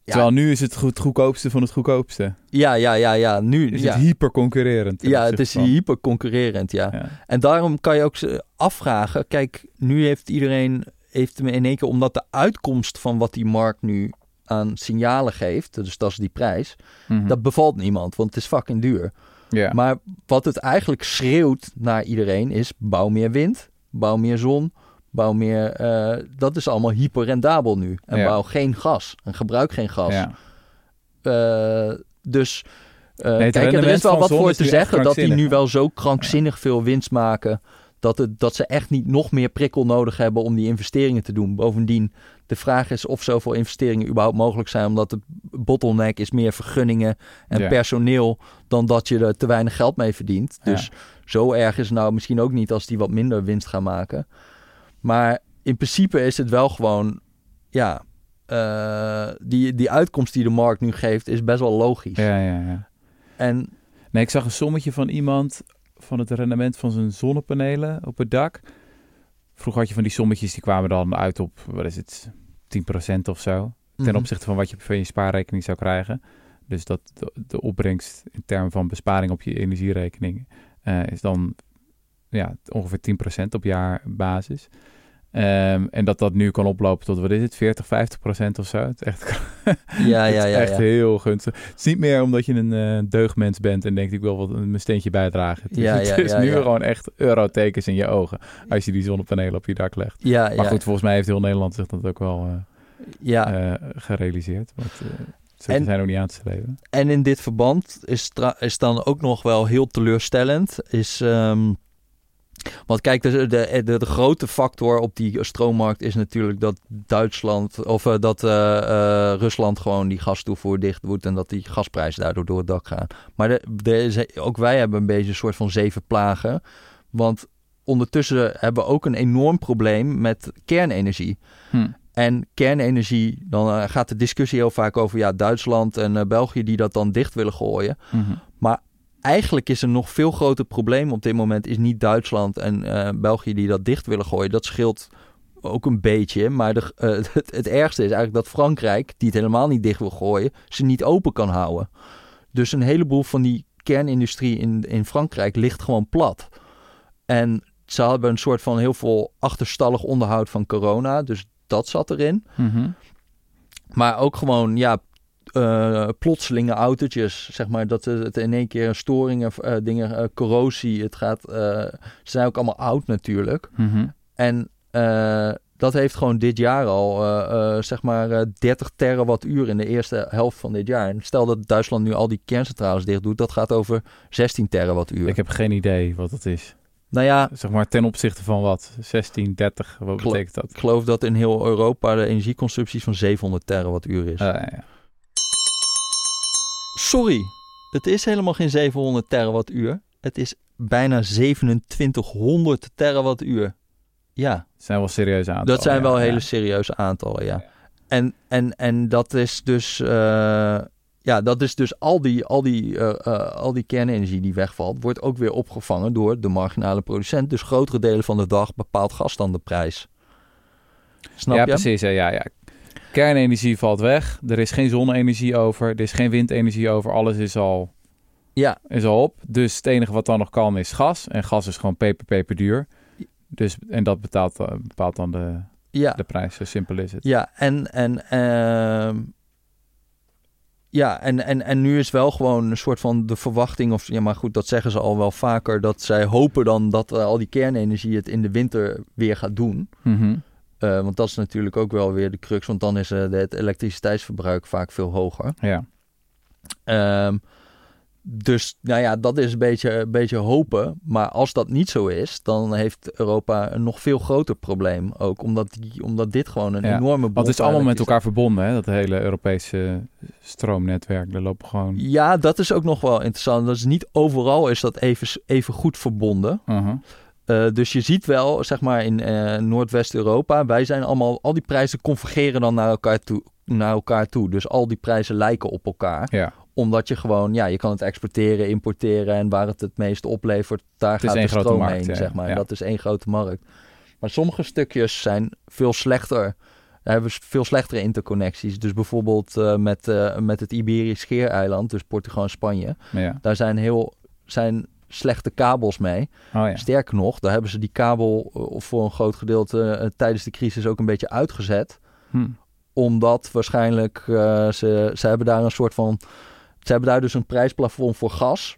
Ja. Terwijl nu is het het goedkoopste van het goedkoopste. Ja, ja, ja, ja. Nu, Is ja. het hyper concurrerend. ten ja, het is van- hyper concurrerend, ja. En daarom kan je ook ze afvragen. Kijk, nu heeft iedereen heeft me in één keer, omdat de uitkomst van wat die markt nu aan signalen geeft, dus dat is die prijs, Mhm. dat bevalt niemand, want het is fucking duur. Ja. Maar wat het eigenlijk schreeuwt naar iedereen is: bouw meer wind, bouw meer zon, bouw meer. eh, dat is allemaal hyperrendabel nu. En bouw geen gas en gebruik geen gas. ja. Eh, dus eh, het kijk, er is wel wat voor te zeggen dat die nu wel zo krankzinnig veel winst maken. Dat, het, dat ze echt niet nog meer prikkel nodig hebben om die investeringen te doen. Bovendien, de vraag is of zoveel investeringen überhaupt mogelijk zijn. Omdat de bottleneck is meer vergunningen en Ja. personeel dan dat je er te weinig geld mee verdient. Ja. Dus zo erg is het nou misschien ook niet als die wat minder winst gaan maken. Maar in principe is het wel gewoon, ja, eh, die, die uitkomst die de markt nu geeft is best wel logisch. ja, ja, ja. En Nee, ik zag een sommetje van iemand van het rendement van zijn zonnepanelen op het dak. Vroeger had je van die sommetjes, die kwamen dan uit op, wat is het, 10% of zo. Ten Mhm. opzichte van wat je van je spaarrekening zou krijgen. Dus dat de, de opbrengst in termen van besparing op je energierekening eh, is dan ja, ongeveer 10% op jaarbasis. Ehm, en dat dat nu kan oplopen tot, wat is het, 40, 50% of zo. Het is echt, ja, ja, is ja, echt ja. heel gunstig. Het is niet meer omdat je een eh, deugdmens bent en denkt ik wil wat mijn steentje bijdragen. Het is, het is nu gewoon echt eurotekens in je ogen als je die zonnepanelen op je dak legt. Ja, Maar goed, volgens mij heeft heel Nederland zich dat ook wel eh, ja. eh, gerealiseerd. Want En- zijn ook niet aan te streven. En in dit verband is, is dan ook nog wel heel teleurstellend. Is, ehm, want kijk, de, de, de, de grote factor op die stroommarkt is natuurlijk dat Duitsland of eh, dat eh, eh, Rusland gewoon die gastoevoer dicht doet en dat die gasprijzen daardoor door het dak gaan. Maar de, ook wij hebben een beetje een soort van zeven plagen. Want ondertussen hebben we ook een enorm probleem met kernenergie. Hm. En kernenergie, dan gaat de discussie heel vaak over ja, Duitsland en België die dat dan dicht willen gooien. Mhm. Eigenlijk is een nog veel groter probleem op dit moment is niet Duitsland en eh, België die dat dicht willen gooien. Dat scheelt ook een beetje. Maar de, eh, het, het ergste is eigenlijk dat Frankrijk, die het helemaal niet dicht wil gooien, ze niet open kan houden. Dus een heleboel van die kernindustrie in, in Frankrijk ligt gewoon plat. En ze hebben een soort van heel veel achterstallig onderhoud van corona. Dus dat zat erin. Mhm. Maar ook gewoon, ja, eh, plotselinge autootjes. Zeg maar dat het in één keer storingen, eh, dingen, eh, corrosie. Het gaat, ze zijn ook allemaal oud natuurlijk. Mhm. En dat heeft gewoon dit jaar al, zeg maar, eh, 30 terawattuur in de eerste helft van dit jaar. En stel dat Duitsland nu al die kerncentrales dicht doet, dat gaat over 16 terawattuur. Ik heb geen idee wat dat is. Nou ja, Zeg maar ten opzichte van wat? 16, 30, wat betekent dat? ik geloof dat in heel Europa de energieconsumptie van 700 terawattuur is. Ah, ja. Sorry, het is helemaal geen 700 terawattuur. Het is bijna 2700 terawattuur. Ja, Het zijn wel serieuze aantallen. dat zijn wel ja, hele serieuze aantallen, ja. En, en, en dat is dus... eh, ja, dat is dus al die, al, die, eh, eh, al die kernenergie die wegvalt... wordt ook weer opgevangen door de marginale producent. Dus grotere delen van de dag bepaalt gas dan de prijs. Snap ja, je? precies. Ja, ja, ja. Kernenergie valt weg. Er is geen zonne-energie over. Er is geen windenergie over. Alles is al, Ja, is al op. Dus het enige wat dan nog kan is gas. En gas is gewoon peper, peper duur. Dus, en dat betaalt, eh, bepaalt dan de, ja. de prijs. Zo simpel is het. Ja, en, en, ehm, ja, en, en, en nu is wel gewoon een soort van de verwachting, of ja, maar goed, dat zeggen ze al wel vaker, dat zij hopen dan dat eh, al die kernenergie het in de winter weer gaat doen. Mhm. Eh, want dat is natuurlijk ook wel weer de crux, want dan is eh, het elektriciteitsverbruik vaak veel hoger. Ja. Ehm, dus nou ja, dat is een beetje, een beetje hopen. Maar als dat niet zo is, dan heeft Europa een nog veel groter probleem. Ook omdat, die, omdat dit gewoon een Ja, enorme Want het is allemaal met elkaar verbonden, hè? dat hele Europese stroomnetwerk. Daar lopen gewoon... Ja, dat is ook nog wel interessant. Dat is niet overal is dat even, even goed verbonden. Uh-huh. Eh, dus je ziet wel, zeg maar in eh, Noordwest-Europa, wij zijn allemaal, al die prijzen convergeren dan naar elkaar, toe, naar elkaar toe. Dus al die prijzen lijken op elkaar. Ja, Omdat je gewoon, ja, je kan het exporteren, importeren en waar het het meest oplevert, daar gaat de stroom markt, heen, zeg maar. Ja. Dat is één grote markt. Maar sommige stukjes zijn veel slechter. Daar hebben we veel slechtere interconnecties. Dus bijvoorbeeld eh, met, met het Iberisch Schiereiland, dus Portugal en Spanje. ja. Daar zijn heel zijn slechte kabels mee. Oh ja. Sterker nog, daar hebben ze die kabel eh, voor een groot gedeelte eh, tijdens de crisis ook een beetje uitgezet. Hm. Omdat waarschijnlijk eh, ze, ze hebben daar een soort van. Ze hebben daar dus een prijsplafond voor gas.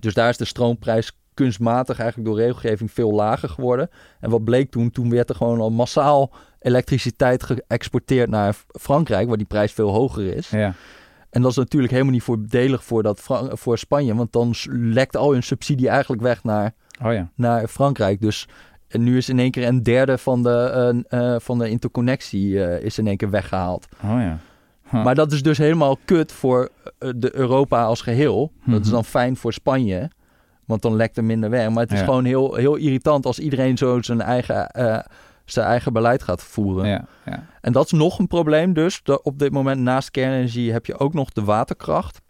Dus daar is de stroomprijs kunstmatig eigenlijk door regelgeving veel lager geworden. En wat bleek toen? Toen werd er gewoon al massaal elektriciteit geëxporteerd naar Frankrijk, waar die prijs veel hoger is. Ja. En dat is natuurlijk helemaal niet voordelig voor, dat Fran- voor Spanje, want dan lekt al hun subsidie eigenlijk weg naar, Oh ja. naar Frankrijk. Dus en nu is in één keer een derde van de, eh, van de interconnectie eh, is in één keer weggehaald. Oh ja. Huh. Maar dat is dus helemaal kut voor eh, de Europa als geheel. Dat is Mhm. dan fijn voor Spanje, want dan lekt er minder weg. Maar het is Ja. gewoon heel, heel irritant als iedereen zo zijn eigen, zijn eigen beleid gaat voeren. Ja, ja. En dat is nog een probleem dus. Dat op dit moment naast kernenergie heb je ook nog de waterkracht.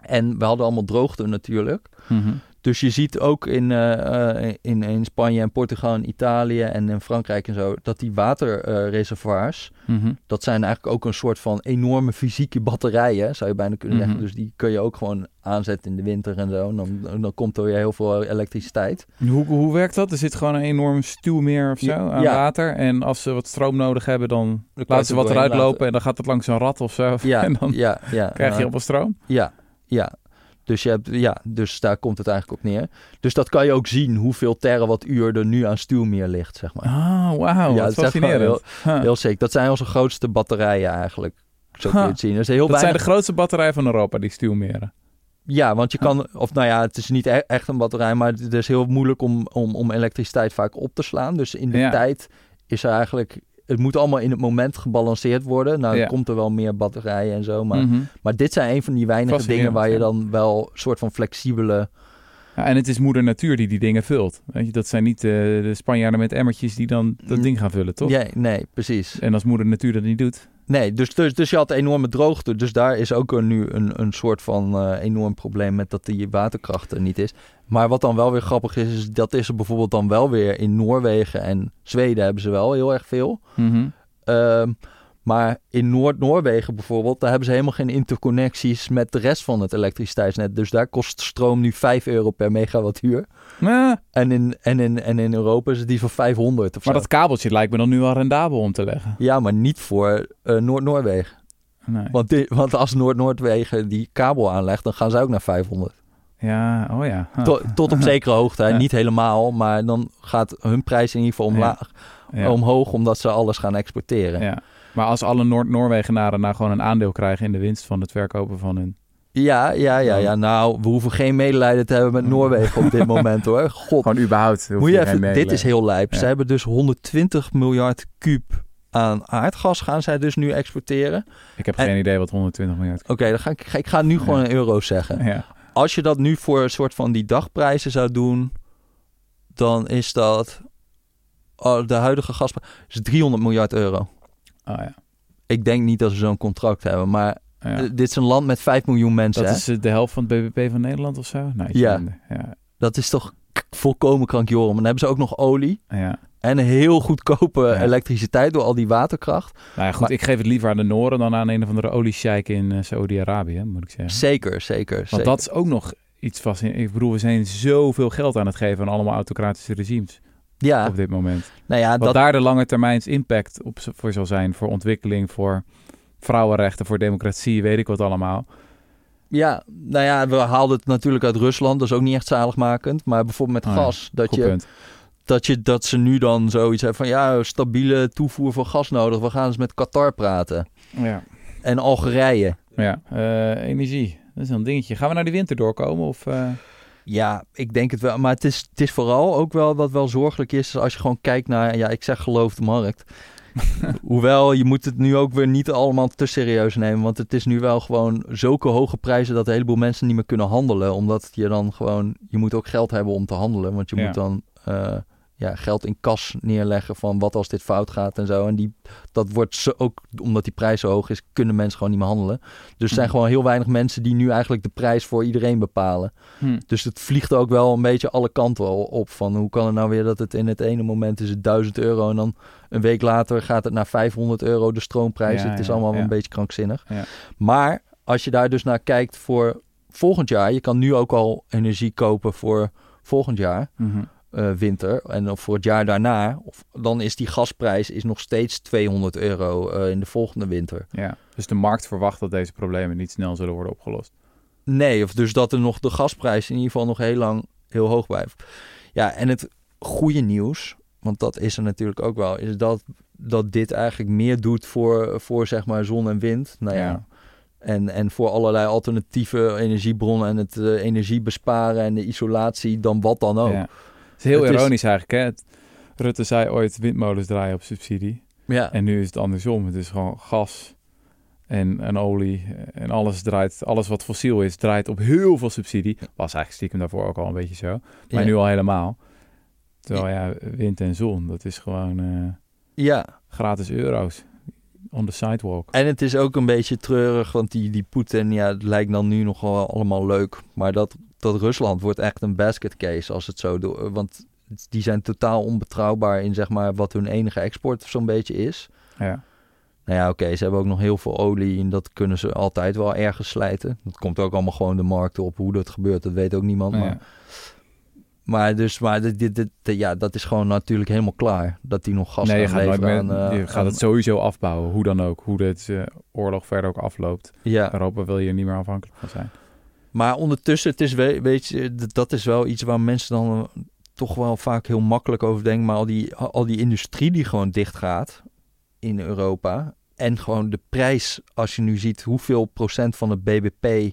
En we hadden allemaal droogte natuurlijk. Mhm. Dus je ziet ook in, eh, eh, in, in Spanje en Portugal en Italië en in Frankrijk en zo... dat die waterreservoirs, Mhm. dat zijn eigenlijk ook een soort van enorme fysieke batterijen... zou je bijna kunnen Mhm. zeggen. Dus die kun je ook gewoon aanzetten in de winter en zo. En dan, dan komt er weer heel veel elektriciteit. Hoe, hoe werkt dat? Er zit gewoon een enorm stuwmeer of zo Ja, aan ja. water. En als ze wat stroom nodig hebben, dan laten ze wat eruit lopen. En dan gaat het langs een rat of zo. Ja, en dan ja, krijg je heel veel stroom. Ja, ja. Dus, je hebt, ja, dus daar komt het eigenlijk op neer. Dus dat kan je ook zien hoeveel terawattuur er nu aan stuwmeer ligt, zeg maar. Ah, wauw. Ja, wat het is echt fascinerend. Huh. Heel zeker. Dat zijn onze grootste batterijen eigenlijk. Zo kun je Ha. het zien. Heel Dat zijn de grootste batterijen van Europa, die stuwmeren. Ja, want je kan... Of nou ja, het is niet e- echt een batterij, maar het is heel moeilijk om, om, om elektriciteit vaak op te slaan. Dus in de Ja. tijd is er eigenlijk... Het moet allemaal in het moment gebalanceerd worden. Nou, Ja. komt er wel meer batterijen en zo. Maar, Mhm. maar dit zijn een van die weinige dingen waar je dan wel een soort van flexibele... Ja, en het is moeder natuur die die dingen vult. Weet je, dat zijn niet eh, de Spanjaarden met emmertjes die dan dat Mm. ding gaan vullen, toch? Ja, nee, precies. En als moeder natuur dat niet doet. Nee, dus, dus, dus je had enorme droogte. Dus daar is ook een, nu een, een soort van eh, enorm probleem met dat die waterkracht er niet is. Maar wat dan wel weer grappig is, is dat is er bijvoorbeeld dan wel weer in Noorwegen en Zweden hebben ze wel heel erg veel. Ehm, maar in Noord-Noorwegen bijvoorbeeld, daar hebben ze helemaal geen interconnecties met de rest van het elektriciteitsnet. Dus daar kost stroom nu 5 euro per megawattuur. En in, en in, en in Europa is het die van 500 of maar zo. dat kabeltje lijkt me dan nu al rendabel om te leggen. Ja, maar niet voor eh, Noord-Noorwegen. Nee. Want, die- want als Noord-Noordwegen die kabel aanlegt, dan gaan ze ook naar 500. Ja, oh ja. Huh. Tot, tot op zekere hoogte. Ja. niet helemaal, maar dan gaat hun prijs in ieder geval omlaag, ja. omhoog, omdat ze alles gaan exporteren. Ja. Maar als alle Noord-Noorwegenaren nou gewoon een aandeel krijgen in de winst van het verkopen van hun... ja, ja, ja, Nou, we hoeven geen medelijden te hebben met Noorwegen op dit moment, hoor. God, Gewoon überhaupt. moet je even, dit is heel lijp. Ja. Ze hebben dus 120 miljard kuub aan aardgas gaan zij dus nu exporteren. Ik heb En- geen idee wat 120 miljard... Oké, dan ga ik, ik ga nu gewoon Ja. een euro zeggen. Ja. Als je dat nu voor een soort van die dagprijzen zou doen, dan is dat oh, de huidige gasprijs is 300 miljard euro. Oh ja. Ik denk niet dat ze zo'n contract hebben, maar ja. eh, dit is een land met 5 miljoen mensen. Dat hè? is eh, de helft van het BBP van Nederland of zo? Nee, Ja. Ja. Dat is toch volkomen krankjorum. En dan hebben ze ook nog olie ja. en een heel goedkope Ja. elektriciteit door al die waterkracht. Nou ja, goed, Maar- ik geef het liever aan de Noren dan aan een of andere oliesjeik in eh, Saudi-Arabië, moet ik zeggen. Zeker, zeker. Want zeker. dat is ook nog iets fascinerends. Ik bedoel, we zijn zoveel geld aan het geven aan allemaal autocratische regimes ja, op dit moment. nou ja, Wat dat, daar de lange termijns impact op voor zal zijn, voor ontwikkeling, voor vrouwenrechten, voor democratie, weet ik wat allemaal. ja, nou ja, we haalden het natuurlijk uit Rusland. Dat is ook niet echt zaligmakend. Maar bijvoorbeeld met Oh ja, gas. Dat je, punt. dat, je, dat ze nu dan zoiets hebben van... ja, stabiele toevoer van gas nodig. We gaan eens met Qatar praten. Ja. En Algerije. Ja, eh, energie. Dat is een dingetje. Gaan we naar die winter doorkomen? Of, uh... Ja, ik denk het wel. Maar het is, het is vooral ook wel wat wel zorgelijk is als je gewoon kijkt naar, ja, ik zeg geloof de markt. Hoewel, je moet het nu ook weer niet allemaal te serieus nemen. Want het is nu wel gewoon zulke hoge prijzen dat een heleboel mensen niet meer kunnen handelen. Omdat je dan gewoon, je moet ook geld hebben om te handelen. Want je moet dan uh, ja, geld in kas neerleggen van wat als dit fout gaat en zo. En die, dat wordt zo, ook, omdat die prijs zo hoog is, kunnen mensen gewoon niet meer handelen. Dus er zijn hm. gewoon heel weinig mensen die nu eigenlijk de prijs voor iedereen bepalen. Hm. Dus het vliegt ook wel een beetje alle kanten op. Van hoe kan het nou weer dat het in het ene moment is het 1000 euro en dan een week later gaat het naar 500 euro de stroomprijs. het is allemaal een beetje krankzinnig. Maar als je daar dus naar kijkt voor volgend jaar, je kan nu ook al energie kopen voor volgend jaar. Mm uh, winter en voor het jaar daarna, of, dan is die gasprijs is nog steeds 200 euro uh, in de volgende winter. Ja, dus de markt verwacht dat deze problemen niet snel zullen worden opgelost. Nee, of dus dat er nog de gasprijs in ieder geval nog heel lang heel hoog blijft. Ja, en het goede nieuws, want dat is er natuurlijk ook wel, is dat, dat dit eigenlijk meer doet voor, voor zeg maar zon en wind. Nou ja. ja. En, en voor allerlei alternatieve energiebronnen en het uh, energie besparen en de isolatie dan wat dan ook. Ja is heel ironisch eigenlijk. Hè? Rutte zei ooit windmolens draaien op subsidie. Ja. En nu is het andersom. Het is gewoon gas en, en olie en alles draait. Alles wat fossiel is, draait op heel veel subsidie. Was eigenlijk stiekem daarvoor ook al een beetje zo. Maar nu al helemaal. Terwijl ja, wind en zon, dat is gewoon uh, ja. gratis euro's on the sidewalk. En het is ook een beetje treurig, want die, die Poetin, ja, het lijkt dan nu nog wel allemaal leuk. Maar dat dat Rusland wordt echt een basket case als het zo doet. Want die zijn totaal onbetrouwbaar in zeg maar wat hun enige export zo'n beetje is. Ja. Nou ja, oké, ze hebben ook nog heel veel olie en dat kunnen ze altijd wel ergens slijten. Dat komt ook allemaal gewoon de markt op. Hoe dat gebeurt, dat weet ook niemand. Maar, maar dus, maar dit, dit, dit, ja, dat is gewoon natuurlijk helemaal klaar. Dat die nog gas nee, je gaat nooit meer, aan, Je gaat het sowieso afbouwen, hoe dan ook. Hoe dit uh, oorlog verder ook afloopt. Ja. Europa wil je niet meer afhankelijk van zijn. Maar ondertussen, het is, weet je, dat is wel iets waar mensen dan eh, toch wel vaak heel makkelijk over denken. Maar al die, al die industrie die gewoon dicht gaat in Europa. En gewoon de prijs, als je nu ziet hoeveel procent van het BBP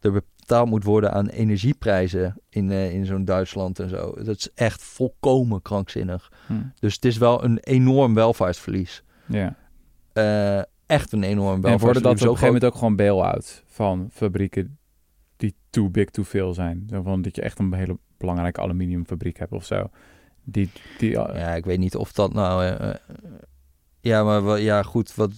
er betaald moet worden aan energieprijzen in, uh, in zo'n Duitsland en zo. Dat is echt volkomen krankzinnig. Hm. Dus het is wel een enorm welvaartsverlies. Ja. Uh, echt een enorm welvaartsverlies. En worden dat op een gegeven moment ook gewoon bail-out van fabrieken too big to fail zijn. Zo van dat je echt een hele belangrijke aluminiumfabriek hebt of zo. Die, die, ja, ik weet niet of dat nou... Uh, ja, maar ja, goed, wat...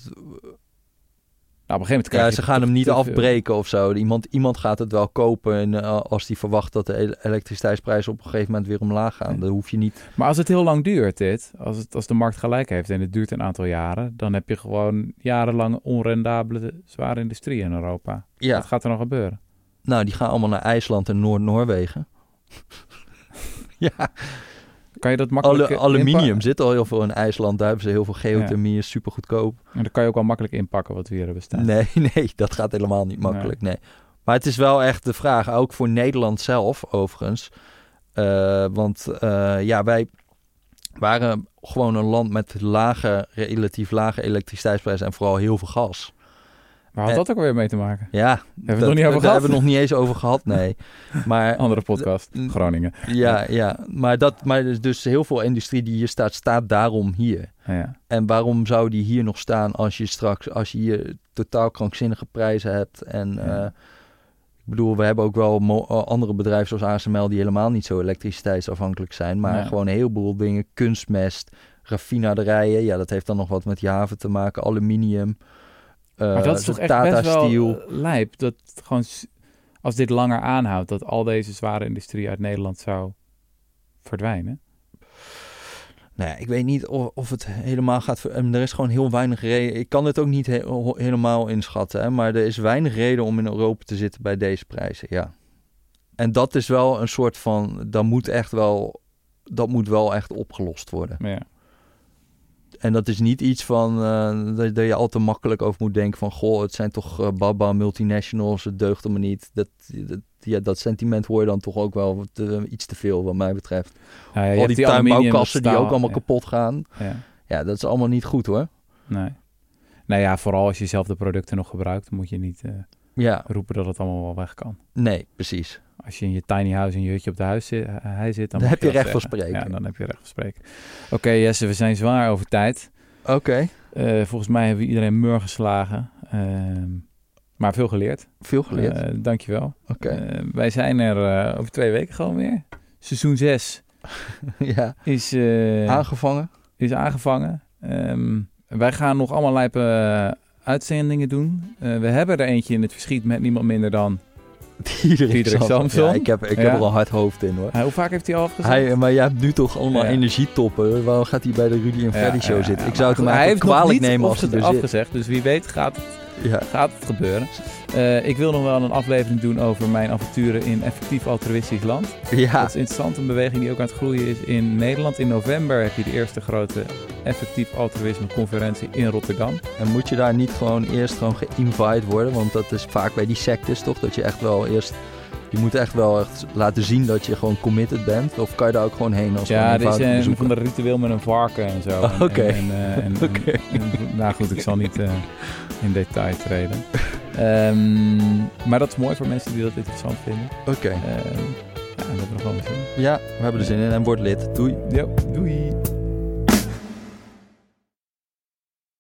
Nou, op een gegeven moment ja, ze gaan hem niet afbreken of zo. Iemand, iemand gaat het wel kopen en uh, als die verwacht dat de elektriciteitsprijzen op een gegeven moment weer omlaag gaan, dan hoef je niet. Maar als het heel lang duurt, dit, als, het, als de markt gelijk heeft en het duurt een aantal jaren, dan heb je gewoon jarenlang onrendabele zware industrie in Europa. Ja. Wat gaat er nog gebeuren? Nou, die gaan allemaal naar IJsland en Noord-Noorwegen. ja. Kan je dat makkelijk Alle, Aluminium zit al heel veel in IJsland. Daar hebben ze heel veel geothermie, is super goedkoop. En dan kan je ook wel makkelijk inpakken wat we hier hebben staan. Nee, nee, dat gaat helemaal niet makkelijk. Nee. Maar het is wel echt de vraag, ook voor Nederland zelf overigens. Uh, want uh, ja, wij waren gewoon een land met lage, relatief lage elektriciteitsprijzen en vooral heel veel gas. Waar had dat ook weer mee te maken? Ja, hebben we het nog niet over gehad? Daar hebben we nog niet eens over gehad, nee. Maar, Andere podcast, Groningen. Ja, ja. Maar, dat, maar dus, heel veel industrie die hier staat, staat daarom hier. Ja. En waarom zou die hier nog staan als je straks, als je hier totaal krankzinnige prijzen hebt en... Uh, ik bedoel, we hebben ook wel eh, andere bedrijven zoals ASML die helemaal niet zo elektriciteitsafhankelijk zijn. Maar gewoon een heleboel dingen. Kunstmest, raffinaderijen. Ja, dat heeft dan nog wat met je haven te maken. Aluminium. Uh, maar dat is toch echt Tata best wel eh, lijp. Dat gewoon, als dit langer aanhoudt, dat al deze zware industrie uit Nederland zou verdwijnen. Nou ja, ik weet niet of, of het helemaal gaat. Er is gewoon heel weinig reden. Ik kan het ook niet helemaal inschatten. Hè, maar er is weinig reden om in Europa te zitten bij deze prijzen. Ja. En dat is wel een soort van. Dat moet echt wel. Dat moet wel echt opgelost worden. Ja. En dat is niet iets van uh, dat, dat, je al te makkelijk over moet denken van goh, het zijn toch uh, baba multinationals, het deugt me niet. Dat, dat, ja, dat sentiment hoor je dan toch ook wel te, iets te veel wat mij betreft. Ja, ja, Al die, die tuinbouwkassen die ook allemaal kapot gaan. Ja. ja, dat is allemaal niet goed hoor. Nee. Nou ja, vooral als je zelf de producten nog gebruikt, moet je niet... Uh Ja, roepen dat het allemaal wel weg kan. nee, precies. Als je in je tiny house in je hutje op de huis zit, hij zit dan, heb je recht van zeggen. spreken. Ja, dan heb je recht van spreken. Oké, Jesse, we zijn zwaar over tijd. Oké, Eh, volgens mij hebben we iedereen mur geslagen. Ehm, maar veel geleerd. veel geleerd. Eh, dankjewel. Oké, Eh, wij zijn er eh, over twee weken gewoon weer. Seizoen 6 ja. is, eh, Aangevangen? is aangevangen. Ehm, wij gaan nog allemaal lijpe eh, uitzendingen doen. Eh, we hebben er eentje in het verschiet met niemand minder dan... Diederik, Samson. Ja, ik heb, ik Ja. heb er al hard hoofd in hoor. Hoe vaak heeft hij al afgezegd? Hij, maar jij hebt nu toch allemaal energietoppen. Waarom gaat hij bij de Rudy en Freddy show zitten? Ik zou het hem eigenlijk kwalijk nemen als hij er zit. afgezegd. Dus wie weet gaat het, Ja. gaat het gebeuren. Eh, ik wil nog wel een aflevering doen over mijn avonturen in effectief altruïstisch land. ja, Dat is interessant, een beweging die ook aan het groeien is in Nederland. In november heb je de eerste grote effectief altruïsme conferentie in Rotterdam. en moet je daar niet gewoon eerst gewoon geïnvite worden? Want dat is vaak bij die sectes toch? Dat je echt wel eerst... Je moet echt wel echt laten zien dat je gewoon committed bent. Of kan je daar ook gewoon heen als Ja, er is een van de ritueel met een varken en zo. Oké. En, en, eh, en- Oké. nou goed, ik zal niet eh, in detail treden. Ehm, maar dat is mooi voor mensen die dat interessant vinden. Oké, Ehm, ja, dat hebben we gewoon gezien. ja, we hebben er zin in en word lid. Doei. Ja, doei.